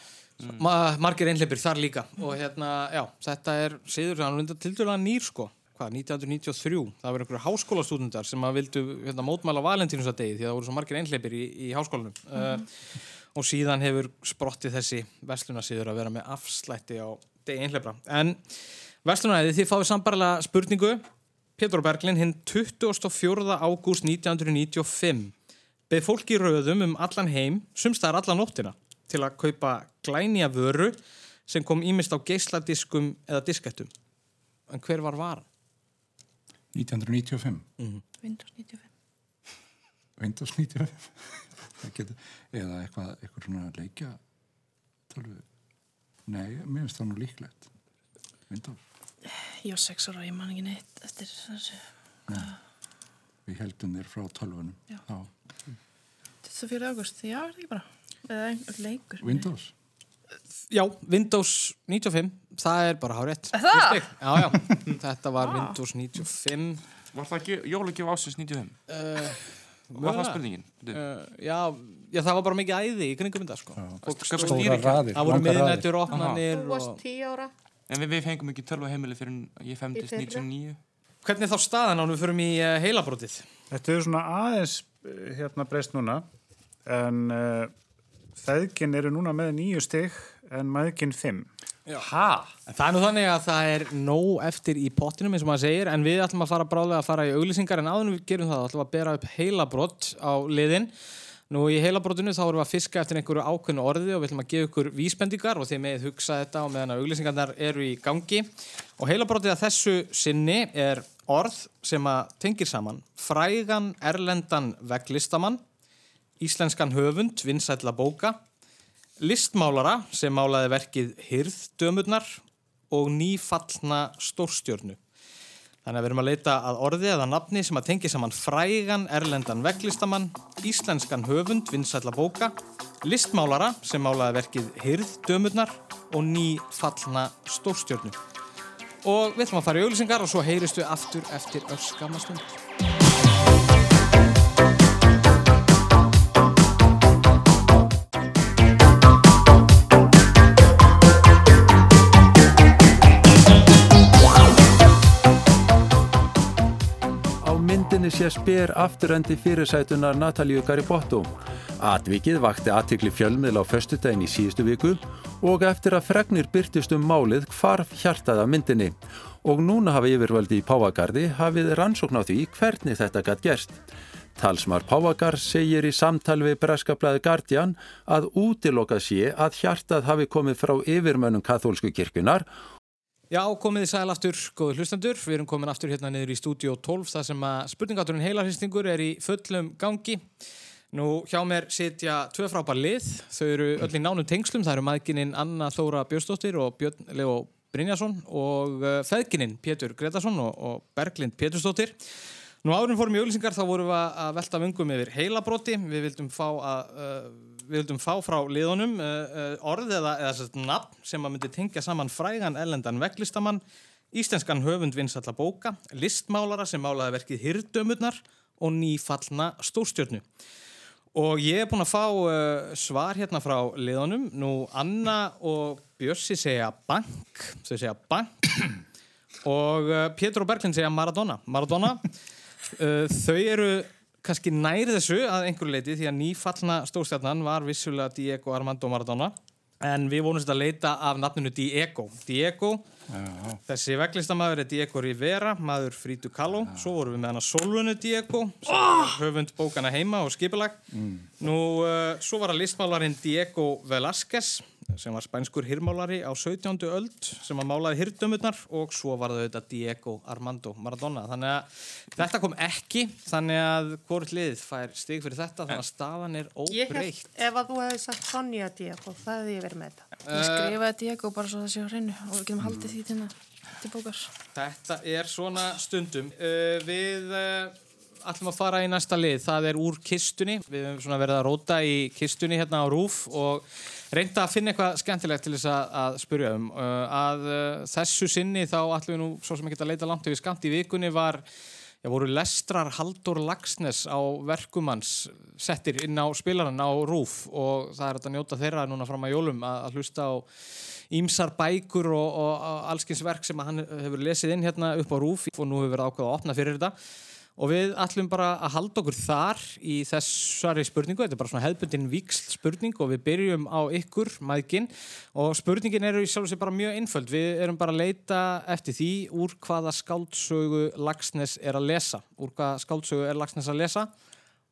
Ma margir einhleipir þar líka. Og hérna, já, þetta er síður, hann er til dæla nýr sko. Hvað, 1993. Það voru einhverju háskólastúdendar sem að vildu hérna, mótmæla valentínusadegi því að það voru svo margir einhleipir í, í háskólanum. Uh, og síðan hefur sprottið þessi verslunasíður að vera með afslætti á degi einhleipra. En verslunaræði, þið fáið sambarlega spurningu. Pétur Berglin, hinn 24. ágúst 1995 beð fólk í röðum um allan heim, sumstaðar allan nóttina, til að kaupa glænýja vöru sem kom ímist á geisladiskum eða diskettum. En hver var varan? 1995 Windows 95. Windows 95 Það getur, eða eitthvað, eitthvað svona leikja tölvu Nei, mér finnst það nú líklegt Windows Ég var sex ára og ég man ekki neitt eftir þessu. Við heldum þér frá tölvunum Já. Já. 24. águst, já, er það ekki bara eða einhver leikur Windows. Já, Windows 95, það er bara hárétt. Já, já, þetta var Windows 95. Var það ekki jólagjöf ásins 95? Uh, Var það spurningin? Uh, já, já, það var bara mikið æði í kringum þetta, sko. Stýringar. raðir, Það voru miðnættur opnanir Þú varst og... tíu ára. En við, við fengum ekki tölva heimili fyrir ég femtist Í fyrra. 99. Hvernig er þá staðan ánum við förum í uh, heilabrótið? Þetta er svona aðeins eh, hérna breyst núna en uh, feðgin eru núna með nýju stig en maðgin fimm. Hæ? En það er nú þannig að það er nóg eftir í pottinum eins og maður segir en við ætlum að fara bráðlega að fara í auglýsingar en áður en við gerum það þá ætlum við að bera upp heilabrót á liðin. Nú í heilabrótinu þá erum við að fiska eftir einhverju ákveðnu orði og við ætlum að gefa ykkur vísbendingar og þið megið hugsa þetta og meðan að auglýsingarnar eru í gangi. Og heilabrótið að þessu sinni er orð sem að tengir saman frægan erlendan veglistamann, íslenskan höfund, vinsætla bóka, listmálara sem málaði verkið Hirðdömurnar og nýfallna stórstjörnu. Þannig að við erum að leita að orði eða nafni sem að tengi saman frægan erlendan veglistamann, íslenskan höfund, vinsætla bóka, listmálara sem málaði verkið Hirðdömurnar og nýfallna stórstjörnu. Og við ætlum að fara í auglýsingar og svo heyrist við aftur eftir öskamastund. Á myndinni sé spyr afturendi fyrirsætunar Natalíu Garibotto. Atvikið vakti aðtikli fjölmiðla á föstudaginn í síðustu viku og eftir að fregnir byrtist um málið hvarf hjartað af myndinni. Og núna hafa yfirvöldi í Pávagarði hafið rannsókn á því hvernig þetta gætt gerst. Talsmar Pávagar segir í samtal við breskablaði Guardian að útilokað sé að hjartað hafi komið frá yfirmönnum kathólsku kirkjunar Já, komið þið sæl aftur, góður hlustendur. Við erum komin aftur hérna niður í stúdíó 12 þar sem að spurningaturinn heilarhristingur er í fullum gangi. Nú, hjá mér sitja tvö frábær lið. Þau eru öll í nánum tengslum. Það eru maðgininn Anna Þóra Björnsdóttir og Björn Leo Brynjason og uh, feðgininn Pétur Gretarsson og, og Berglind Pétursdóttir. Nú árum fórum í auglýsingar þá vorum við að velta vöngum yfir heilabróti. Við vildum fá, að, uh, við vildum fá frá liðunum uh, uh, orð eða, eða sett, nafn sem að myndi tengja saman frægan ellendan veglistamann, íslenskan höfund vinsalla bóka, listmálara sem málaði verkið Hirdömurnar og nýfallna stórstjörnu. Og ég er búinn að fá uh, svar hérna frá liðunum. Nú, Anna og Bjössi segja bank, þau segja bank og uh, Pétur og Berglind segja Maradona. Maradona, uh, þau eru kannski nær þessu að einhverju leiti því að nýfallna stórstjarnan var vissulega Diego Armando Maradona en við vonumst að leita af nafninu Diego. Diego, þessi veglistamæður er Diego Rivera, maður Frítu Kahlo, svo vorum við með hana Solvunu Diego, sem er höfund bókana heima og skipulag. Nú, uh, svo var að listmálarinn Diego Velázquez, sem var spænskur hirmálari á 17. öld, sem að málaði hirdömurnar og svo var það auðvitað Diego Armando Maradona. Þannig að þetta kom ekki, þannig að hvort lið fær stig fyrir þetta, þannig að staðan er Ég óbreytt. held, ef að þú hefði sagt Sonja Diego, það hefði ég verið með þetta. Ég skrifaði Diego bara svo það sé á hreinu og við getum haldið því til, til bókar. Þetta er svona stundum. Uh, við uh, ætlum að fara í næsta lið. Það er úr kistunni. Við svona verið að róta í kistunni hérna á rúf og reynda að finna eitthvað skemmtilegt til þess að, að spyrja um. Uh, að þessu sinni þá ætlum við nú svo sem ekki að leita langt yfir skamt í vikunni var Já, voru lestrar Haldur Lagsnes á verkumans settir inn á spilaran á rúf og það er að njóta þeirra núna fram að jólum að, að hlusta á ímsar bækur og, og allskins verk sem hann hefur lesið inn hérna upp á rúf og nú hefur verið ákveð að opna fyrir þetta og við ætlum bara að halda okkur þar í þessari spurningu, þetta er bara svona hefðbundin víksl spurning og við byrjum á ykkur, maðgin og spurningin eru í sjálf og sér bara mjög einföld, við erum bara að leita eftir því úr hvaða skáldsögu Lagsnes er að lesa, úr hvaða skáldsögu er Lagsnes að lesa?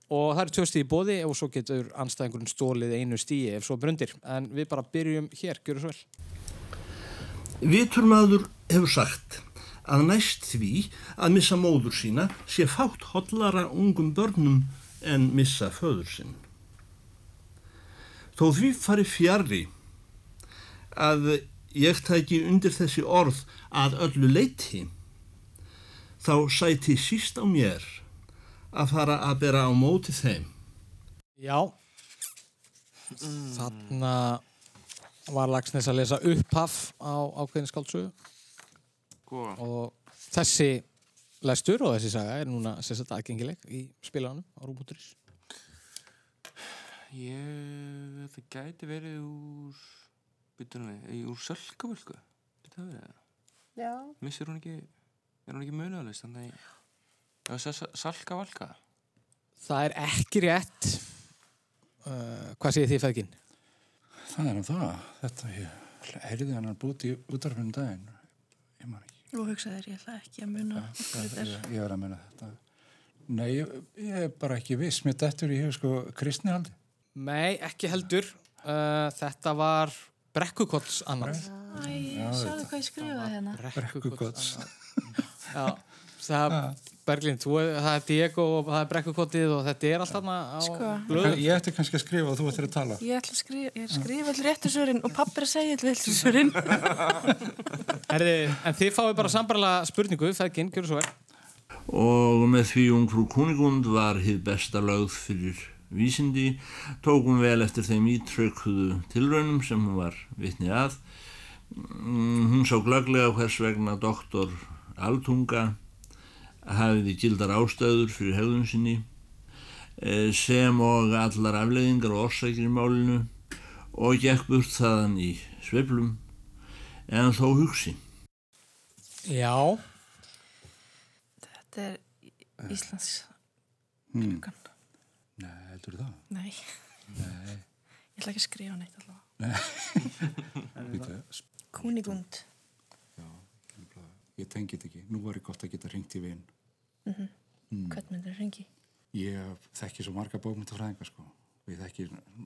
Og það eru tvö stíði bóði og svo getur anstæðingurinn stólið einu stíði ef svo brundir, en við bara byrjum hér, gjör svo vel. Viturmaður hefur sagt að næst því að missa móður sína sé fátt hollara ungum börnum en missa föður sinn. Þó því fari fjari að ég tæki undir þessi orð að öllu leiti, þá sæti síst á mér að fara að bera á móti þeim Já. Þarna var Lagsnes að lesa upphaf á ákveðin skáldsögu Sko, og þessi lestur og þessi saga er núna sérstætt aðgengileg í spilaðanum á Rúbúturis. ég, það gæti verið úr, byttunum við, úr sölkavölku. Gæti það verið það? Já. Missir hún ekki, er hún ekki munaðalist, þannig að það salkavalka. Það er ekki rétt. Uh, hvað segir þið feðginn? Það er um það. Þetta, ég heyrði hann að búti í útarfinu daginn. Og hugsaðir, ég ætla ekki að muna Ég, ég, ég er að menna þetta. Nei, ég, ég er bara ekki viss. Mér dettur í hug sko kristnihaldi. Nei, ekki heldur. Uh, þetta var brekkukolls annað. Æ, sjáðu hvað ég skrifaði hérna. Brekkukots. Já, það, Berglind, þú, það er Diego og það er brekkukottið og þetta er allt þarna á Sko. blöðum. Ég ætti kannski að skrifa og þú ættir að tala. Ég ætla að skrifa, ég skrifa allir réttu svörin og pappi er að segja allir. Herði, en þið fáið bara sambarlega spurningu, feðginn, gjör svo vel. og með því ungfrú Kunigund var hið besta lögð fyrir vísindi, tókum vel eftir þeim ítrökkuðu tilraunum sem hún var vitni að. Mm, Hún sá glögglega hvers vegna doktor Altunga hafiði gildar ástæður fyrir hegðun sinni eh, sem og allar afleiðingar og orsakir í málinu og gekk burt þaðan í sveiflum en þó hugsi. Já, Þetta er Í- Íslands Hmm. klukkan. Nei, heldur það? Nei, Nei. ég ætla ekki að skrifa neitt allavega. Nei. Kúnigund. ég tengi þetta ekki. Nú var ég gott að geta ringt í vinn. Mm Mm. Hvern myndir ringi? Ég þekki svo marga bókmyndafræðinga sko. Við þekki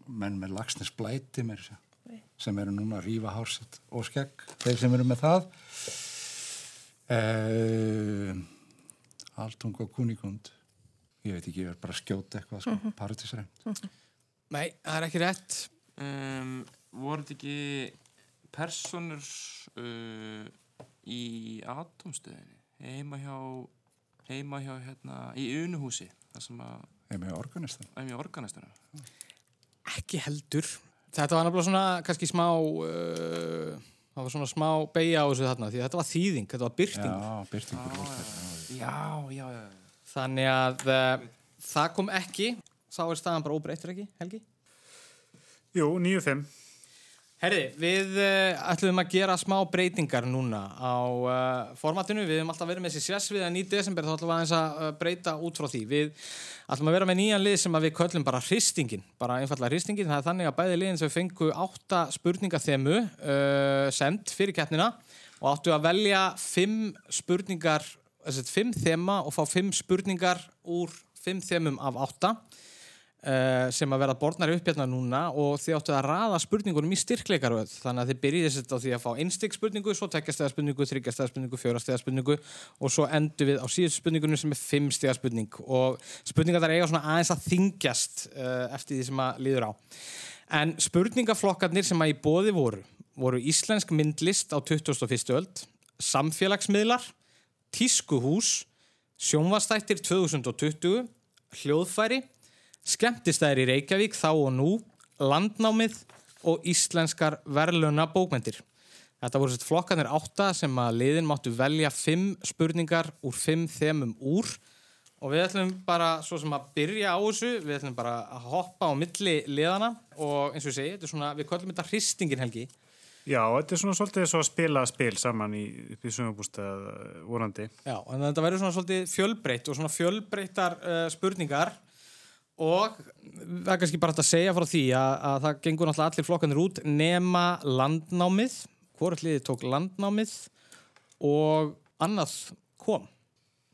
menn með lagsnes blæti mér sem eru núna að rífa hársitt og skegg, þeir sem eru með það. Uh, Altung og Kunigund. Ég veit ekki, ég er bara að skjóta eitthvað sko, Mhm. paratísrænt. nei, það er ekki rétt. Um, voru þetta ekki personur uh, í atomstöðinni heima hjá heima hjá hérna í unuhúsi það sem að Heima hjá organistan heima hjá organistunum Ekki heldur. Þetta var nefnilega svona kannski smá, uh, það var svona smá beigja á þessu þarna, því þetta var þýðing, þetta var byrting. Já, byrtingur. já, já, já Þannig að uh, það kom ekki, þá er staðan bara óbreyttur ekki, Helgi? Jú, 9-5. Herði, við uh, ætlum að gera smá breytingar núna á uh, formatinu. Við höfum alltaf verið með þessi sérsvið en í desember þá ætlum við aðeins að uh, breyta út frá því. Við ætlum að vera með nýjan lið sem að við köllum bara hristingin, bara einfallega hristingin. Það er þannig að bæði liðin þau fengu átta spurningathemu send fyrir keppnina og áttu að velja fimm spurningar, þessi fimm þema og fá fimm spurningar úr fimm þemum af átta sem að verða borðnari upp hérna núna og þið áttu að raða spurningunum í styrkleikaröð þannig að þið byrjið þessi á því að fá einstík spurningu, svo tekjastega spurningu, þryggjastega spurningu, fjórastega spurningu og svo endur við á síðustu spurningunum sem er fimmstega spurning og spurningar þar eiga svona aðeins að þingjast uh, eftir því sem að líður á. En spurningaflokkarnir sem að í bóði voru, voru íslensk myndlist á 21. öld, samfélagsmiðlar, tískuhús, sjónvastættir 2020, hljóðfæri, skemmtistæðir í Reykjavík þá og nú, landnámið og íslenskar verðluna bókmentir. Þetta voru sett flokkanir átta sem að liðin máttu velja fimm spurningar úr fimm þemum úr og við ætlum bara svo sem að byrja á þessu, við ætlum bara að hoppa á milli liðana og eins og ég segi, þetta er svona, við köllum þetta hristingin helgi. Já, þetta er svona svolítið svo að spila spil saman í, í sumabústað vorandi. Já, en þetta verður svona svolítið fjölbreytt og svona fjölbreyttar uh, spurningar og það er kannski bara að segja frá því að, að það gengur náttúrulega allir flokkanir út nema landnámið, hvort liðið tók landnámið og annað kom.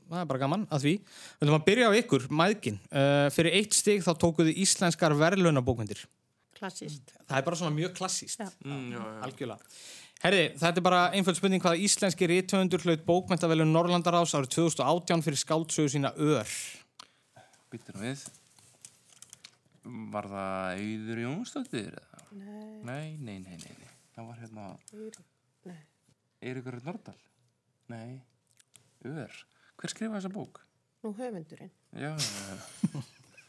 Það er bara gaman að því. Við ætlum að byrja á ykkur, mæðgin. Uh, fyrir eitt stig þá tókuðu íslenskar verðlaunabókmyndir. Klassíst. Það er bara svona mjög klassíst. Já. Mm. Algjörlega. Herði, þetta er bara einföld spurning hvaða íslenski rítöfundur hlaut bókmentavelun Norrlandarás árið 2018 fyrir skáldsögu sína ör. Býttur við Var það Auður Jónsdóttir? Nei. Nei, nei, nei, nei, nei. Það var hérna Nei. Eiríkur Nordal Nei, Ör Hver skrifaði þessa bók? Nú höfundurinn. Já, já, já.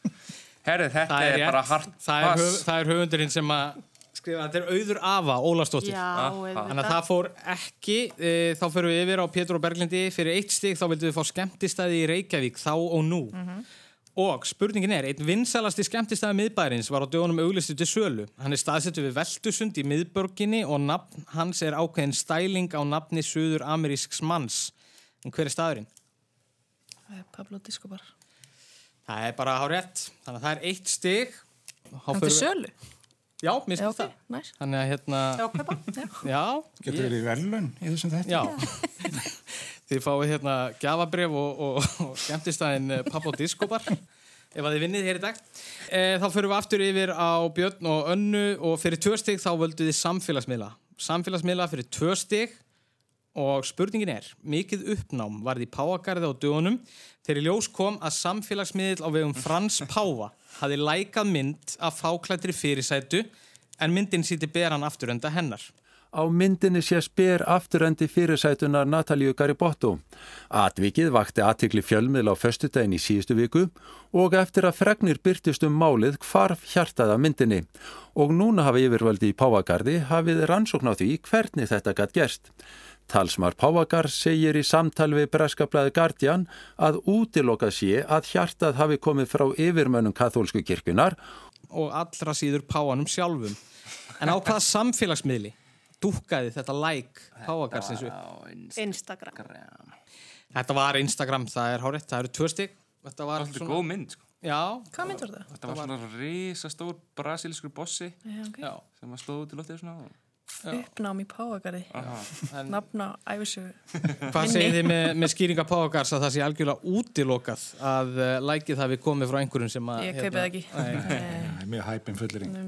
Herri, þetta Það er, er bara hart það er, höf, það er höfundurinn sem að skrifa, þetta er auður Ava Ólastóttir Já, auðvitað. Þannig að það fór ekki e, þá fyrir við yfir á Pétur og Berglindi fyrir eitt stig þá vildum við fá skemmtistæði í Reykjavík þá og nú og spurningin er, einn vinsalasti skemmtistæði miðbærins var á dögunum auglistu til sölu hann er staðsettu við Veltusund í miðborginni og nafn hans er ákveðin stæling á nafni söður amerísks manns en hver er staðurinn? Það er Pablo Discobar. Það er bara hár rétt þannig að það er eitt stig Hann til sölu? Já, mér Já, finnst ok, það næs. Þannig að hérna Já, kaupa. Já, Getur verið verðlun í þessum þetta? Já, þið fáið hérna gjafabref og, og, og skemmtistæðin eh, Pablo Discobar ef að þið vinnið hér í dag. E, þá fyrir við aftur yfir á Björn og Önnu og fyrir tvö stig þá völdu þið samfélagsmiðla. Samfélagsmiðla fyrir tvö stig og spurningin er, mikið uppnám varði í Páagarði á dögunum þegar í ljós kom að samfélagsmiðl á vegum Frans Páva hafi lækað mynd af fáklættri fyrirsætu en myndin sýti beran afturenda hennar. Á myndinni sé spyr afturendi fyrirsætunar Natalíu Garibotto. Atvikið vakti aðtikli fjölmiðla á föstudaginn í síðustu viku og eftir að fregnir byrtist um málið hvarf hjartað af myndinni. Og núna hafi yfirvaldi í Pávagarði hafið rannsókn á því hvernig þetta gætt gerst. Talsmar Pávagar segir í samtal við breskablaði Guardian að útilokað sé að hjartað hafi komið frá yfirmönnum kathólsku kirkunar og allra síður páanum sjálfum. En á hvaða samfélagsmiðli dúkkaði þetta like páagarsins upp? Instagram. Þetta var Instagram, það er hárétt, það eru tvö stygg. Þetta var Þetta er góð mynd, sko. Hvað mynd var það? Þetta var svona risastór brasilískur bossi Já, ok. Já. sem að slóðu til loftið svona. Uppnám í Páagarði. En- Nafn á æfisögu. Hvað segir þið með, með skýringa páagars að það sé algjörlega útilokað að uh, lækið hafi komið frá einhverjum sem að... Ég kaupi það ekki. Er mjög hæpinn fullering.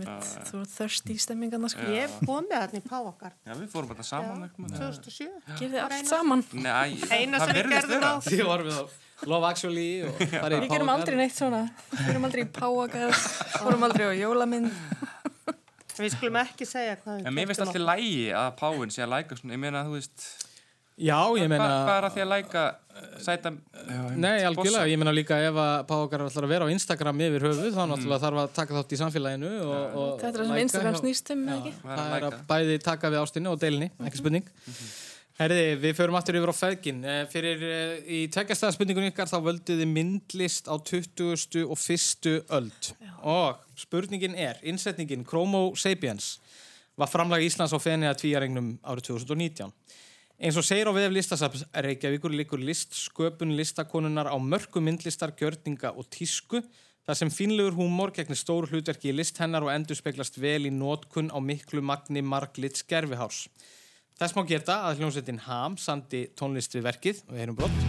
Þú er thirsty stemmingarna sko. Ég hef komið þarna í Páakar. Já, við fórum bara saman. eitthvað. 2007. Gerði þið allt saman? Nei, Eina það við við á Love Actually í Við gerum Páagar. aldrei neitt svona. Við gerum aldrei í Páagarð, fórum aldrei á jólamynd. Við skulum ekki segja hvað En mér finnst alltaf lægi að Páin sé að læka svona, ég meina, þú veist, Já, ég meina... hvað er að því að læka sæta... Nei, algjörlega, ég meina líka ef að Páagar ætlar að vera á Instagram yfir höfuð þá náttúrulega þarf að taka þátt í samfélaginu og, og Þetta er það sem Instagram hjá- snýst um, eða ekki? Það er að bæði taka við ástinni og deilinni, ekki spurning. Herði, við förum aftur yfir á feðgin. Eh, Fyrir eh, í tveggjastæða spurningun ykkar þá völduði myndlist á 20. og 1. öld. Og spurningin er, innsetningin Chromo Sapiens var framlag Íslands á fenni að tvíjarengnum árið 2019. Eins og segir á vef listasaps Reykjavíkur likur list sköpun listakonunar á mörgu myndlistar, gjörninga og tísku þar sem finlegur húmor gegnir stóru hlutverki í list hennar og endur speglast vel í nótkun á miklu magni marglits gerfihárs. Þess má geta að hljómsveitin Ham sandi tónlist við verkið og við heyrum brott.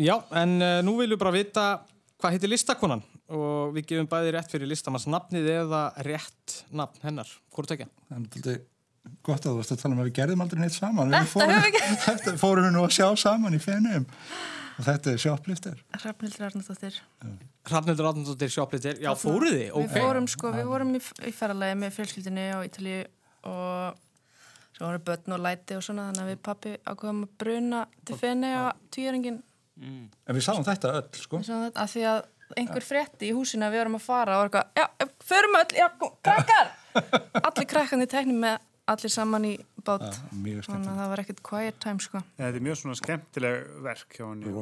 Já, en uh, nú viljum við bara vita hvað heitir listakonan og við gefum bæði rétt fyrir listamanns nafnið eða rétt nafn hennar. Hvort ekki? Það er náttúrulega gott að þú varst að tala um að við gerðum aldrei neitt saman. Þetta Við fórum, höfum við þetta fórum við nú að sjá saman í fenum. Og þetta er sjóplifter. Hrafnildur Arnardóttir. Hrafnildur Átnandóttir sjóplittir. Já, fóruð þið? Við fórum sko, við vorum í, í ferðalagi með fjölskyldinni á Ítalíu og svo voru börn og læti og svona þannig að við pappi ákveðum að bruna til fenni á tvíjöringin En við sáum þetta öll, sko. að því að einhver frétti í húsinu að við vorum að fara og var eitthvað, já, förum öll, já, krakkar allir krakkandi teknum með allir saman í bát mjög þannig að það var ekkert quiet time sko Þetta er mjög svona skemmtileg verk hjá henni.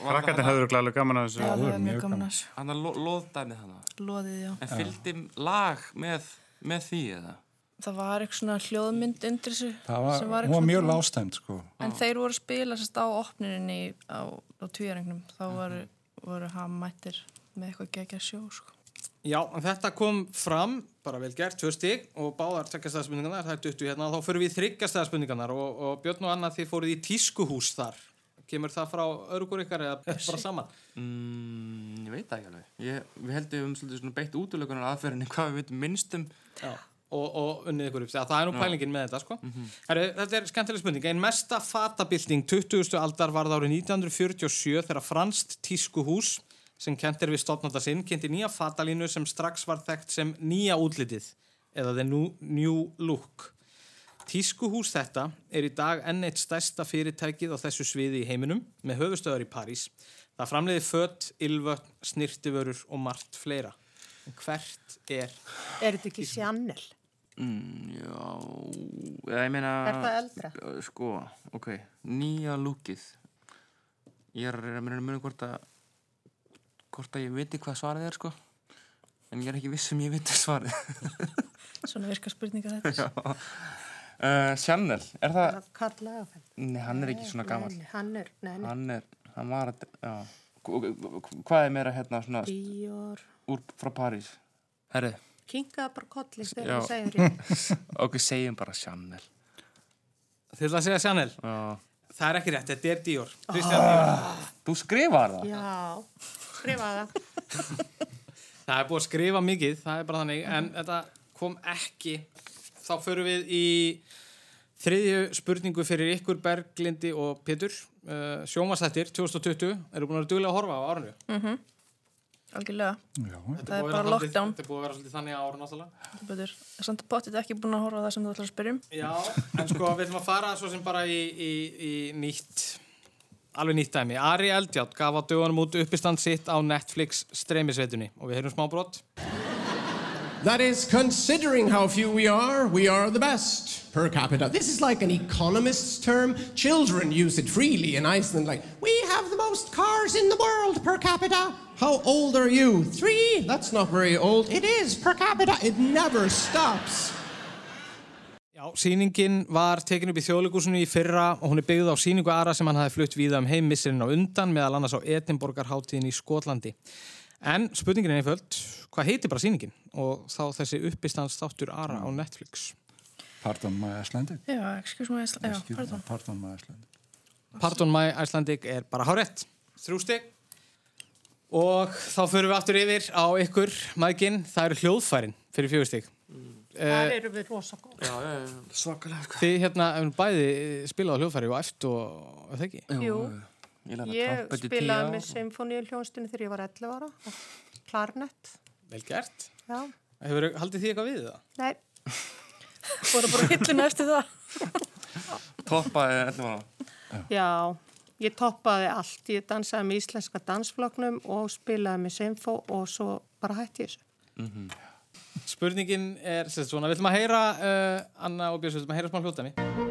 Krakkarnir hefur glæðilega gaman að þessu. Já, það var mjög gaman að þessu. Hann að loðdæmið hana. loðið, já En fylgdi lag með, með því eða? það var eitthvað svona hljóðmynd undir þessu Það var, var eitthvað mjög lástæmt, sko. En þeir voru að spila sérst á opnininni á, á tvíjarengnum. Þá voru, voru hann mættir með eitthvað gegja sjó, sko. Já, en þetta kom fram, bara vel gert, tvö stig og báðar tveggjastæðarspurningarnar, það er duttu hérna, þá fyrir við þryggjastæðarspurningarnar og, og Björn og Anna þið fóruð í tískuhús þar. Kemur það frá örugur ykkar eða bara saman? Mm, ég veit það ekki alveg. Ég, við heldum um svolítið svona beitt útlökunar aðferðinni hvað við veitum minnstum. Já. Og, og unnið ykkur upp, það er nú pælingin með þetta sko. Heru, þetta er skemmtileg spurning einn mesta fatabilding 20. aldar varð árið 1947 þegar franskt tískuhús sem kent er við stofnanda sinn kynnti nýja fatalínu sem strax var þekkt sem nýja útlitið eða The New, new Look. Tískuhús þetta er í dag enn eitt stærsta fyrirtækið á þessu sviði í heiminum með höfustöðar í París. Það framleiði fött, ylvötn, snirtiförur og margt fleira. En hvert er... Er þetta ekki Chanel? Mm, já, ég meina... Er það eldra? Sko, ok, nýja lúkið. Ég er að að muna hvort að, hvort að ég viti hvað svarið er, sko. En ég er ekki viss um ég viti svarið. Svona virka spurningar þetta. Uh, Chanel, er það... Karl Lagerfeld. Nei, hann er ekki svona gammal. Nei, hann er, nei, nei. Hann er, hann var að, já. Hva- hva- Hvað er meira hérna svona Dior. úr frá París? Herri, Kinkaða bara kolli þegar þú segir ég. ok, segjum bara Chanel. Þið ætla að segja Chanel? Já. Það er ekki rétt, þetta er Dior. Christian Dior. Þú skrifaði það? Já, skrifaða það. Það er búið að skrifa mikið, það er bara þannig, en þetta kom ekki. Þá förum við í þriðju spurningu fyrir ykkur Berglindi og Pétur. Uh, Sjómasættir 2020, eru búin að vera duglega að horfa á árinu? Mm Algjörlega. Já. Þetta Það er að bara lockdown. Þetta er búið að vera svolítið þannig á er betur. Samt potið ekki búin að horfa á það sem þú ætlar að spyrja um. Já, en sko við ætlum að fara svo sem bara í, í, í nýtt, alveg nýtt dæmi. Ari Eldjátt gaf á dögunum út uppistand sitt á Netflix streymisveitunni og við heyrum smá. That is, considering how few we are, we are the best per capita. This is like an economist's term. Children use it freely in Iceland, like, we have the most cars in the world per capita. How old are you? Three? That's not very old. It is per capita. It never stops. Já, sýningin var tekin upp í þjóðleikúsinu í fyrra og hún er byggð á sýningu Ara sem hann hafi flutt víða um heim missirinn á undan meðal annars á Edinborgarháttíðin í Skotlandi. En spurningin er einföld, hvað heitir bara sýningin? Og þá þessi uppistandsþáttur Ara á Netflix. Pardon my Icelandic. Já, excuse me, já, Excuse pardon. Pardon my Icelandic. Pardon my Icelandic er bara hárétt. Þrjú stig. Og þá förum við aftur yfir á ykkur, maðginn, það eru hljóðfærin fyrir fjögur stig. Þar eru við rosa góð. Já, já, já, svakalega. Þið hérna, bæði spilað á hljóðfæri og eftir og, og það ekki? Jú, Ég ég spilaði með symfóníu hljónstunni þegar ég var 11 ára. Klarnett. Vel gert. Já, Hefur haldið því eitthvað við það? nei, Fóru bara hillinu eftir það. Toppaði 11 ára. já. Ég toppaði allt. Ég dansaði með íslenska dansfloknum og spilaði með symfó og svo bara hætti ég þessu. Spurningin er svona, við ætlum að heyra uh, Anna og Björns, við ætlum að heyra smá hljóðdæmi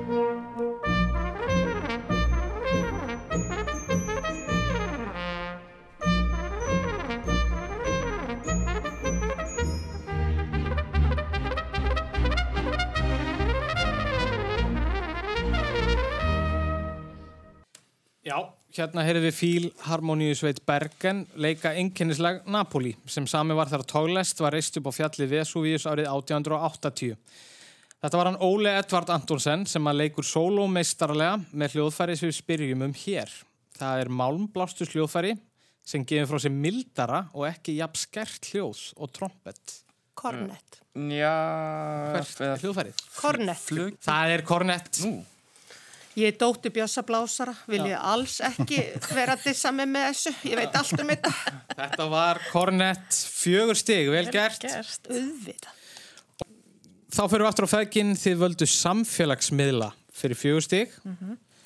hérna heyrðum við Fíl Harmoníu Sveit Bergen leika einkennislag Napoli sem sami var þegar tóglest var reist upp á fjallið Vesuvius árið 1880. Þetta var hann Óle Edvard Antonsen sem að leikur sólómeistarlega með hljóðfæri sem við spyrjum um hér. Það er málmblastus hljóðfæri sem gefur frá sér mildara og ekki jafn skert hljóð og trompet. Kornett. Já, Hvert er hljóðfærið? Kornett. Það er kornett. Nú, Ég er dóttir Bjössa Blásara, vil ég alls ekki vera að dissa mig með þessu. Ég veit allt um þetta. Þetta var kornett fjögur stig, vel gert. Gert. Auðvitað. Þá fyrir við aftur á feðginn, þið völdu samfélagsmiðla fyrir fjögur stig.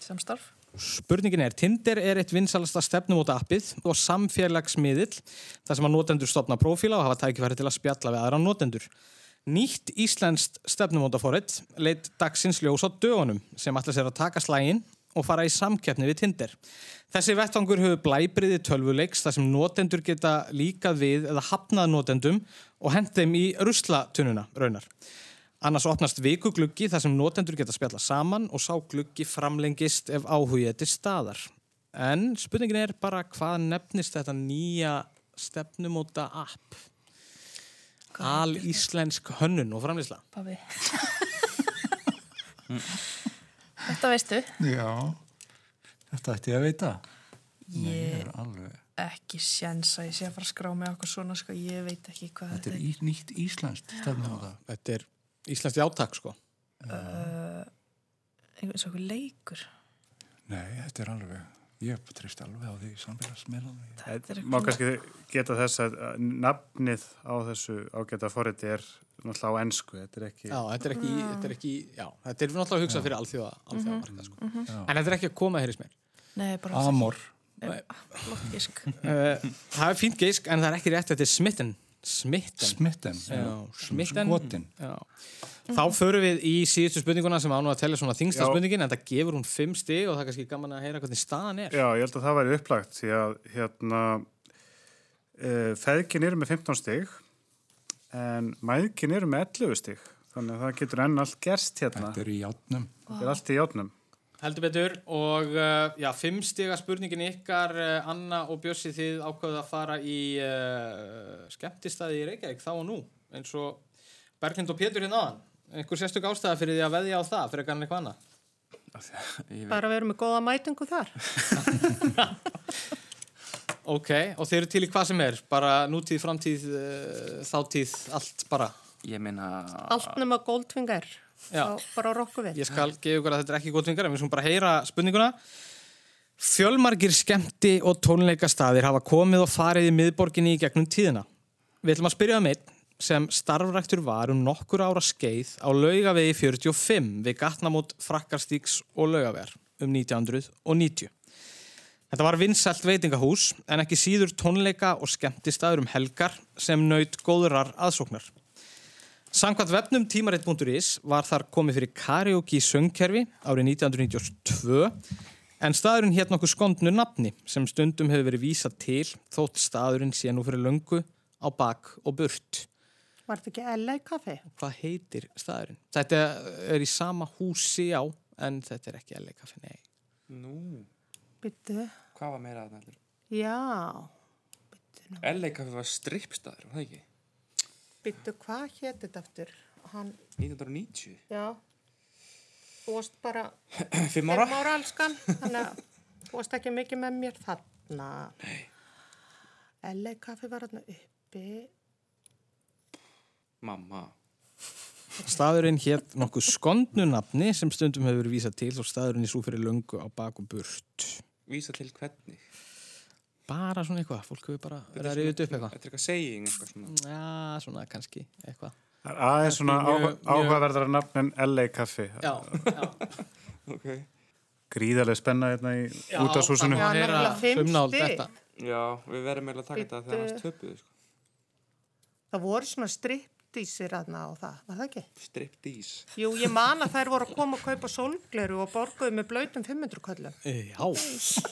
Samstarf. Spurningin er, Tinder er eitt vinsalasta stefnumóta appið og samfélagsmiðill þar sem að notendur stopna prófíla og hafa tækifæri til að spjalla við aðra notendur. Nýtt íslenskt stefnumótaforrið leitt dagsins ljós á dögunum sem ætla sér að taka slægin og fara í samkeppni við Tinder. Þessi vettvangur hefur blæbriði tölvuleiks þar sem notendur geta líkað við eða hafnað notendum og hent þeim í ruslatununa raunar. Annars opnast vikugluggi þar sem notendur geta spjalla saman og sá gluggi framlengist ef áhugið til staðar. En spurningin er bara hvað nefnist þetta nýja stefnumóta app? Al íslensk hönnun og framlýsla. Pabbi. Þetta veistu. Já, þetta ætti ég að veita. Nei, ég Ég er alveg... ekki sjens að ég sé að fara að skrá á okkur svona, sko. Ég veit ekki hvað Þetta þetta er í, nýtt íslenskt. Þetta er íslenskt játak sko. Uh, eins og okkur leikur. Nei, þetta er alveg... Ég trist alveg á því samfélagsmiðlunum. Má kannski geta þess að að nafnið á þessu ágæta forriti er náttúrulega á ennsku, þetta er ekki... Já, þetta er ekki, þetta er ekki, já, þetta er náttúrulega hugsað fyrir alþjóða, alþjóða markað, sko. En þetta er ekki að koma hér í smér. Nei, bara alls Amor. ekki. Flott gisk. Uh, það er fínt geisk, en það er ekki rétt, þetta er smitten. Smitten. Smitten. Já, smitten. Skotin. Já. Þá förum við í síðustu spurninguna sem án og að tella svona þingsta spurningin, en það gefur hún fimm stig og það er kannski gaman að heyra hvernig staðan er. Já, ég held að það væri upplagt því að hérna uh, feðkin eru með 15 stig en mæðkin eru með 11 stig þannig að það getur enn allt gerst hérna. Þetta er í játnum. Þetta er allt í játnum. Heldur betur og uh, já, fimm stiga spurningin ykkar uh, Anna og Bjössi þið ákveðu að fara í uh, skemmtistæði í Reykjavík þá og nú eins og Berglind og Pétur hérna aðan einhver sérstök ástæða fyrir því að veðja á það fyrir kannan eitthvað annað Bara við erum með góða mætingu þar. Ok, og þeir eru til í hvað sem er bara nútíð, framtíð, uh, þáttíð allt bara Ég meina... Allt nema Goldfinger. Þá bara rokku við. Ég skal gefa ykkur að þetta er ekki góð tvingar en við skulum bara heyra spurninguna Fjölmargir skemmti og tónleikastaðir hafa komið og farið í miðborginni í gegnum tíðina. Við ætlum að spyrja um einn sem starfræktur var um nokkur ára skeið á laugavegi 45 við gatnamót Frakkarstíks og laugavegar um 1990. Þetta var vinsælt veitingahús en ekki síður tónleika og skemmtistaður um helgar sem naut góðurar aðsóknar. Samkvæmt vefnum tímarit.is var þar komið fyrir karaoke söngkerfi árið 1992 en staðurinn hétt nokkuð skondnu nafni sem stundum hefur verið vísað til þótt staðurinn sé nú fyrir löngu á bak og burt. Var þetta ekki LA kaffi? Hvað heitir staðurinn? Þetta er í sama húsi á en þetta er ekki LA kaffi, nei. Nú, Byttu. hvað var meira að þetta? Já. LA kaffi var strippstaður, var það ekki? Byttu, hvað hétt þetta aftur? Hann, 1990. já. Þú varst bara Fimm ára? fimm ára alskan. Þannig að þú varst ekki mikið með mér þarna. Nei. LA kaffi var þarna uppi. Mamma. Staðurinn hétt nokkuð skondnu nafni sem stundum hefur verið vísað til og staðurinn er svo fyrir löngu á bak og burt. Vísa til hvernig? Bara svona eitthvað, fólk hefur bara verið að rifja upp eitthvað. Þetta er eitthvað saying, eitthvað svona. Já, svona kannski eitthvað. Það er aðeins svona Mjög- áhuga- mjög- áhugaverðara nafn en LA kaffi. Já, já. Ok. Gríðarlega spenna hérna í Já, útashúsinu. það má heyra nefnilega fimm umnál stig. þetta. Já, við verðum eiginlega að taka þetta þegar Bíddu. hans töpuðu, sko. Það voru svona strippdísir þarna á það, var það ekki? Striptease. Jú, ég man að þær voru að koma að kaupa sólgleru og borguðu með blöytum 500 köllum. Já.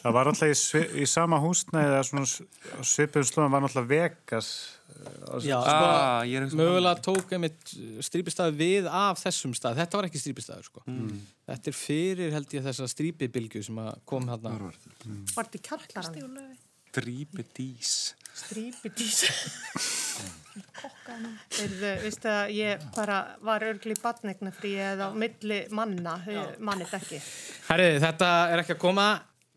Það var alltaf í, í sama húsnæði eða svona s- á svipuðum slóðum var alltaf Vegas. Já, Ah, sko, að mögulega tók einmitt strípistað við af þessum stað. Þetta var ekki strípistaður, sko. Þetta er fyrir, held ég, þessa strípibilgju sem að kom hérna. Var þetta? Striptease. Strípidís. Heyrðu, veistu að ég bara var örgli í badnegna frí eða milli manna, ég manni þetta ekki. Herri, þetta er ekki að koma.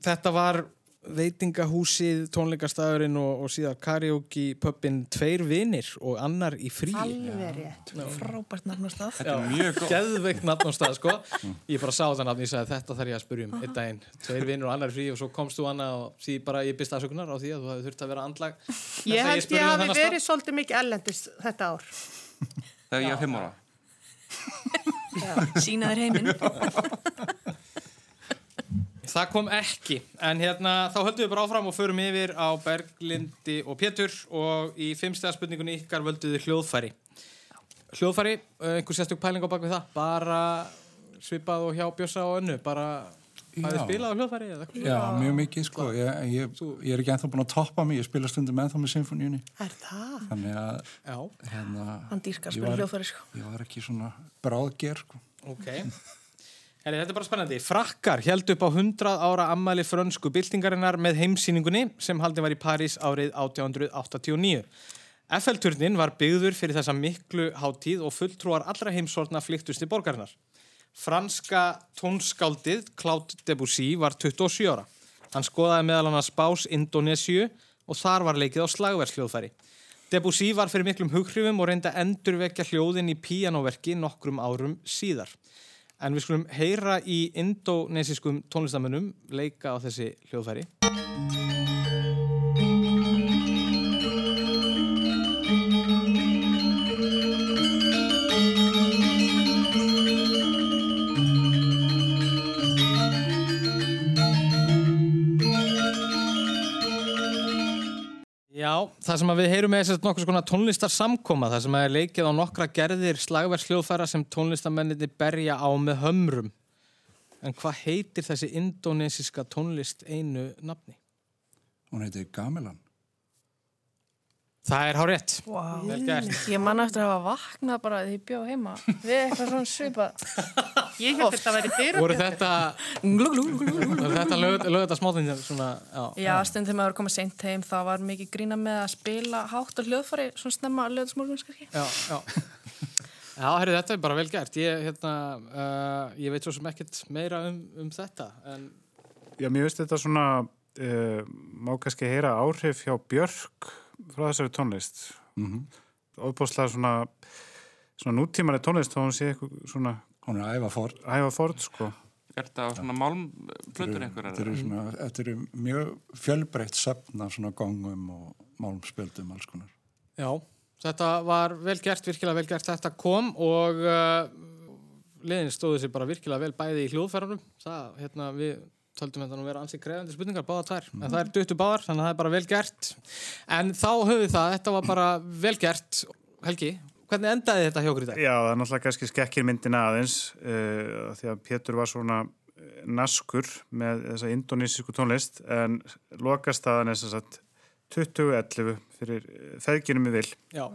Þetta var veitingahúsið, tónleikastæðurinn og, og síðan karaoke pubin Tveir vinir og annar í frí. Alveg rétt. Frábært nafnastað. Þetta er mjög góð. Geðveikt nafn á stað, sko. Ég bara sá það nafn, ég sagði þetta þarf ég að spyrja um einn daginn. Tveir vinir og annar í frí og svo komst þú Anna og því bara ég byrst aðsökunar á því að þú hefði þurft að vera andlag. Ég held spurði ég um hafi verið svolítið mikið ellendis þetta ár. Þegar ég var fimm ára. Sína þér heiminn. Það kom ekki, en hérna þá höldum við bara áfram og förum yfir á Berglindi og Pétur og í fimmstega spurningunni ykkar völduðu hljóðfæri. Hljóðfæri, eh, einhver sérstök pæling á bak við það, bara svipað og hjá Bjössa og önnu, bara hafið Já. spilað á hljóðfæri eða eitthvað? Já, mjög mikið sko. Ég, ég, ég er ekki ennþá búin að toppa mig, ég spila stundum ennþá með symfóníunni. Er það? Þannig að Já, hérna, Hann dýrkar spila hljóðfæri, sko. ég var ekki svona bráðger sko. ok. Heri, þetta er bara spennandi. Frakkar held upp á 100 ára ammæli frönsku byltingarinnar með heimsýningunni sem haldin var í París árið 1889. FL-turnin var byggður fyrir þessa miklu hátíð og fulltrúar allra heimsortna flyktust til borgarinnar. Franska tónskáldið Claude Debussy var 27 ára. Hann skoðaði meðal annars Bás Indonésiu og þar var leikið á slagversljóðfæri. Debussy var fyrir miklum hughrifum og reyndi að endurvekja hljóðin í píanóverki nokkrum árum síðar. En við skulum heyra í indonesiskum tónlistamönnum leika á þessi hljóðfæri. Það sem við heyrum að nokkuð svona tónlistar samkoma, það sem er leikið á nokkra gerðir slagverðsljóðfæra sem tónlistarmenninni berja á með hömrum. En hvað heitir þessi indonesiska tónlist einu nafni? Hún heitir Gamelan. Það er hár rétt. Wow. Vel gert. Ég man eftir að hafa vaknað bara því ég bjóð heima við eitthvað svona svipað. Ég held þetta að vera dyra. Voru þetta, þetta lög, lög þetta smáþinn svona, já. Já, stund þegar maður komið seint heim þá var mikið grína með að spila hátt og hljóðfari svona snemma löðsmorguns kannski. Já, já. Já, herri, þetta er bara vel gert. Ég, hérna, uh, ég veit svo sem ekkert meira um, um þetta. En Já, mér veist þetta svona, uh, má kannski heyra áhrif hjá Björk frá þessari tónlist. Mm Mhm. -hmm. Óbúslega svona, svona nútímanlega tónlist, þá hún sé eitthvað svona... Hún er æfa fór. Æfa fór, sko. Er þetta svona málmplötur einhverjar? Þetta eru svona, þetta eru mjög fjölbreytt söfn af svona gongum og málmspjöldum alls konar. Já, þetta var vel gert, virkilega vel gert. Þetta kom og uh, liðin stóðu sér bara virkilega vel bæði í hljóðferðunum. Það, hérna, við töldum þetta nú vera ansið krefandi spurningar, báða tvær. En það er duttu báðar, þannig að það er bara vel gert. En þá höfum við það, þetta var bara vel gert. Helgi, hvernig endaði þetta hjá okkur í dag? Já, það er náttúrulega kannski skekkir myndina aðeins uh, því að Pétur var svona eh, naskur með þessa indonesísku tónlist en lokastaðan er sem sagt 2011 fyrir eh, feðginum í vil. Já.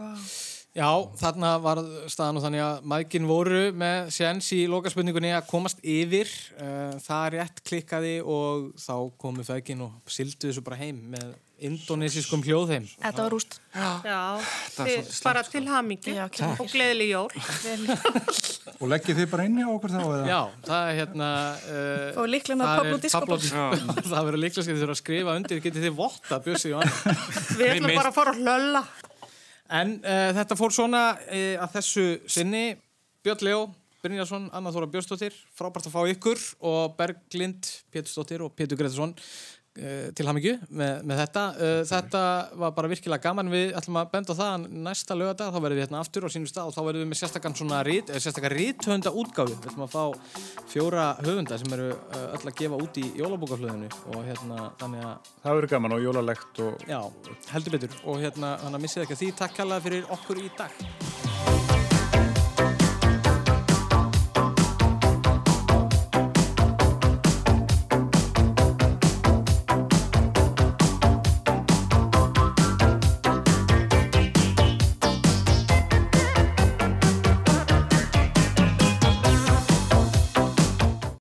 Já, þarna var staðan og þannig að maðgin voru með séns í lokaspurningunni að komast yfir. Uh, það rétt klikkaði og þá komu feðgin og sildu þessu bara heim með indonesískum hljóðheim. Þetta var rúst. Er bara til hamingi Já, og gleðileg jól. Og leggið þið bara inn í okkur þá? Eða? Já, það er hérna... Uh, Og líklegna það er verður líklega sem þið þurfa að skrifa undir, getið þið votta, Bjössi og annar. Við ætlum bara að fara að hlölla. En uh, þetta fór svona uh, að þessu sinni Björn Leó, Brynjarsson, Anna Þóra Björnsdóttir frábært að fá ykkur og Berglind Pétursdóttir og Pétur Gretarsson til hamingju með, með þetta. Uh, þetta var bara virkilega gaman. Við ætlum að benda á það að næsta lögadag þá verðum við hérna aftur á sínum stað og þá verðum við með sérstakann svona rít, eh, sérstakann ríthönda útgáfi við ætlum að fá fjóra höfunda sem eru öll að gefa út í jólabókaflöðinu og hérna þannig að Það verður gaman og jólalegt og Já, heldur betur. Og hérna, þannig að missið ekki að því. Takk kærlega fyrir okkur í dag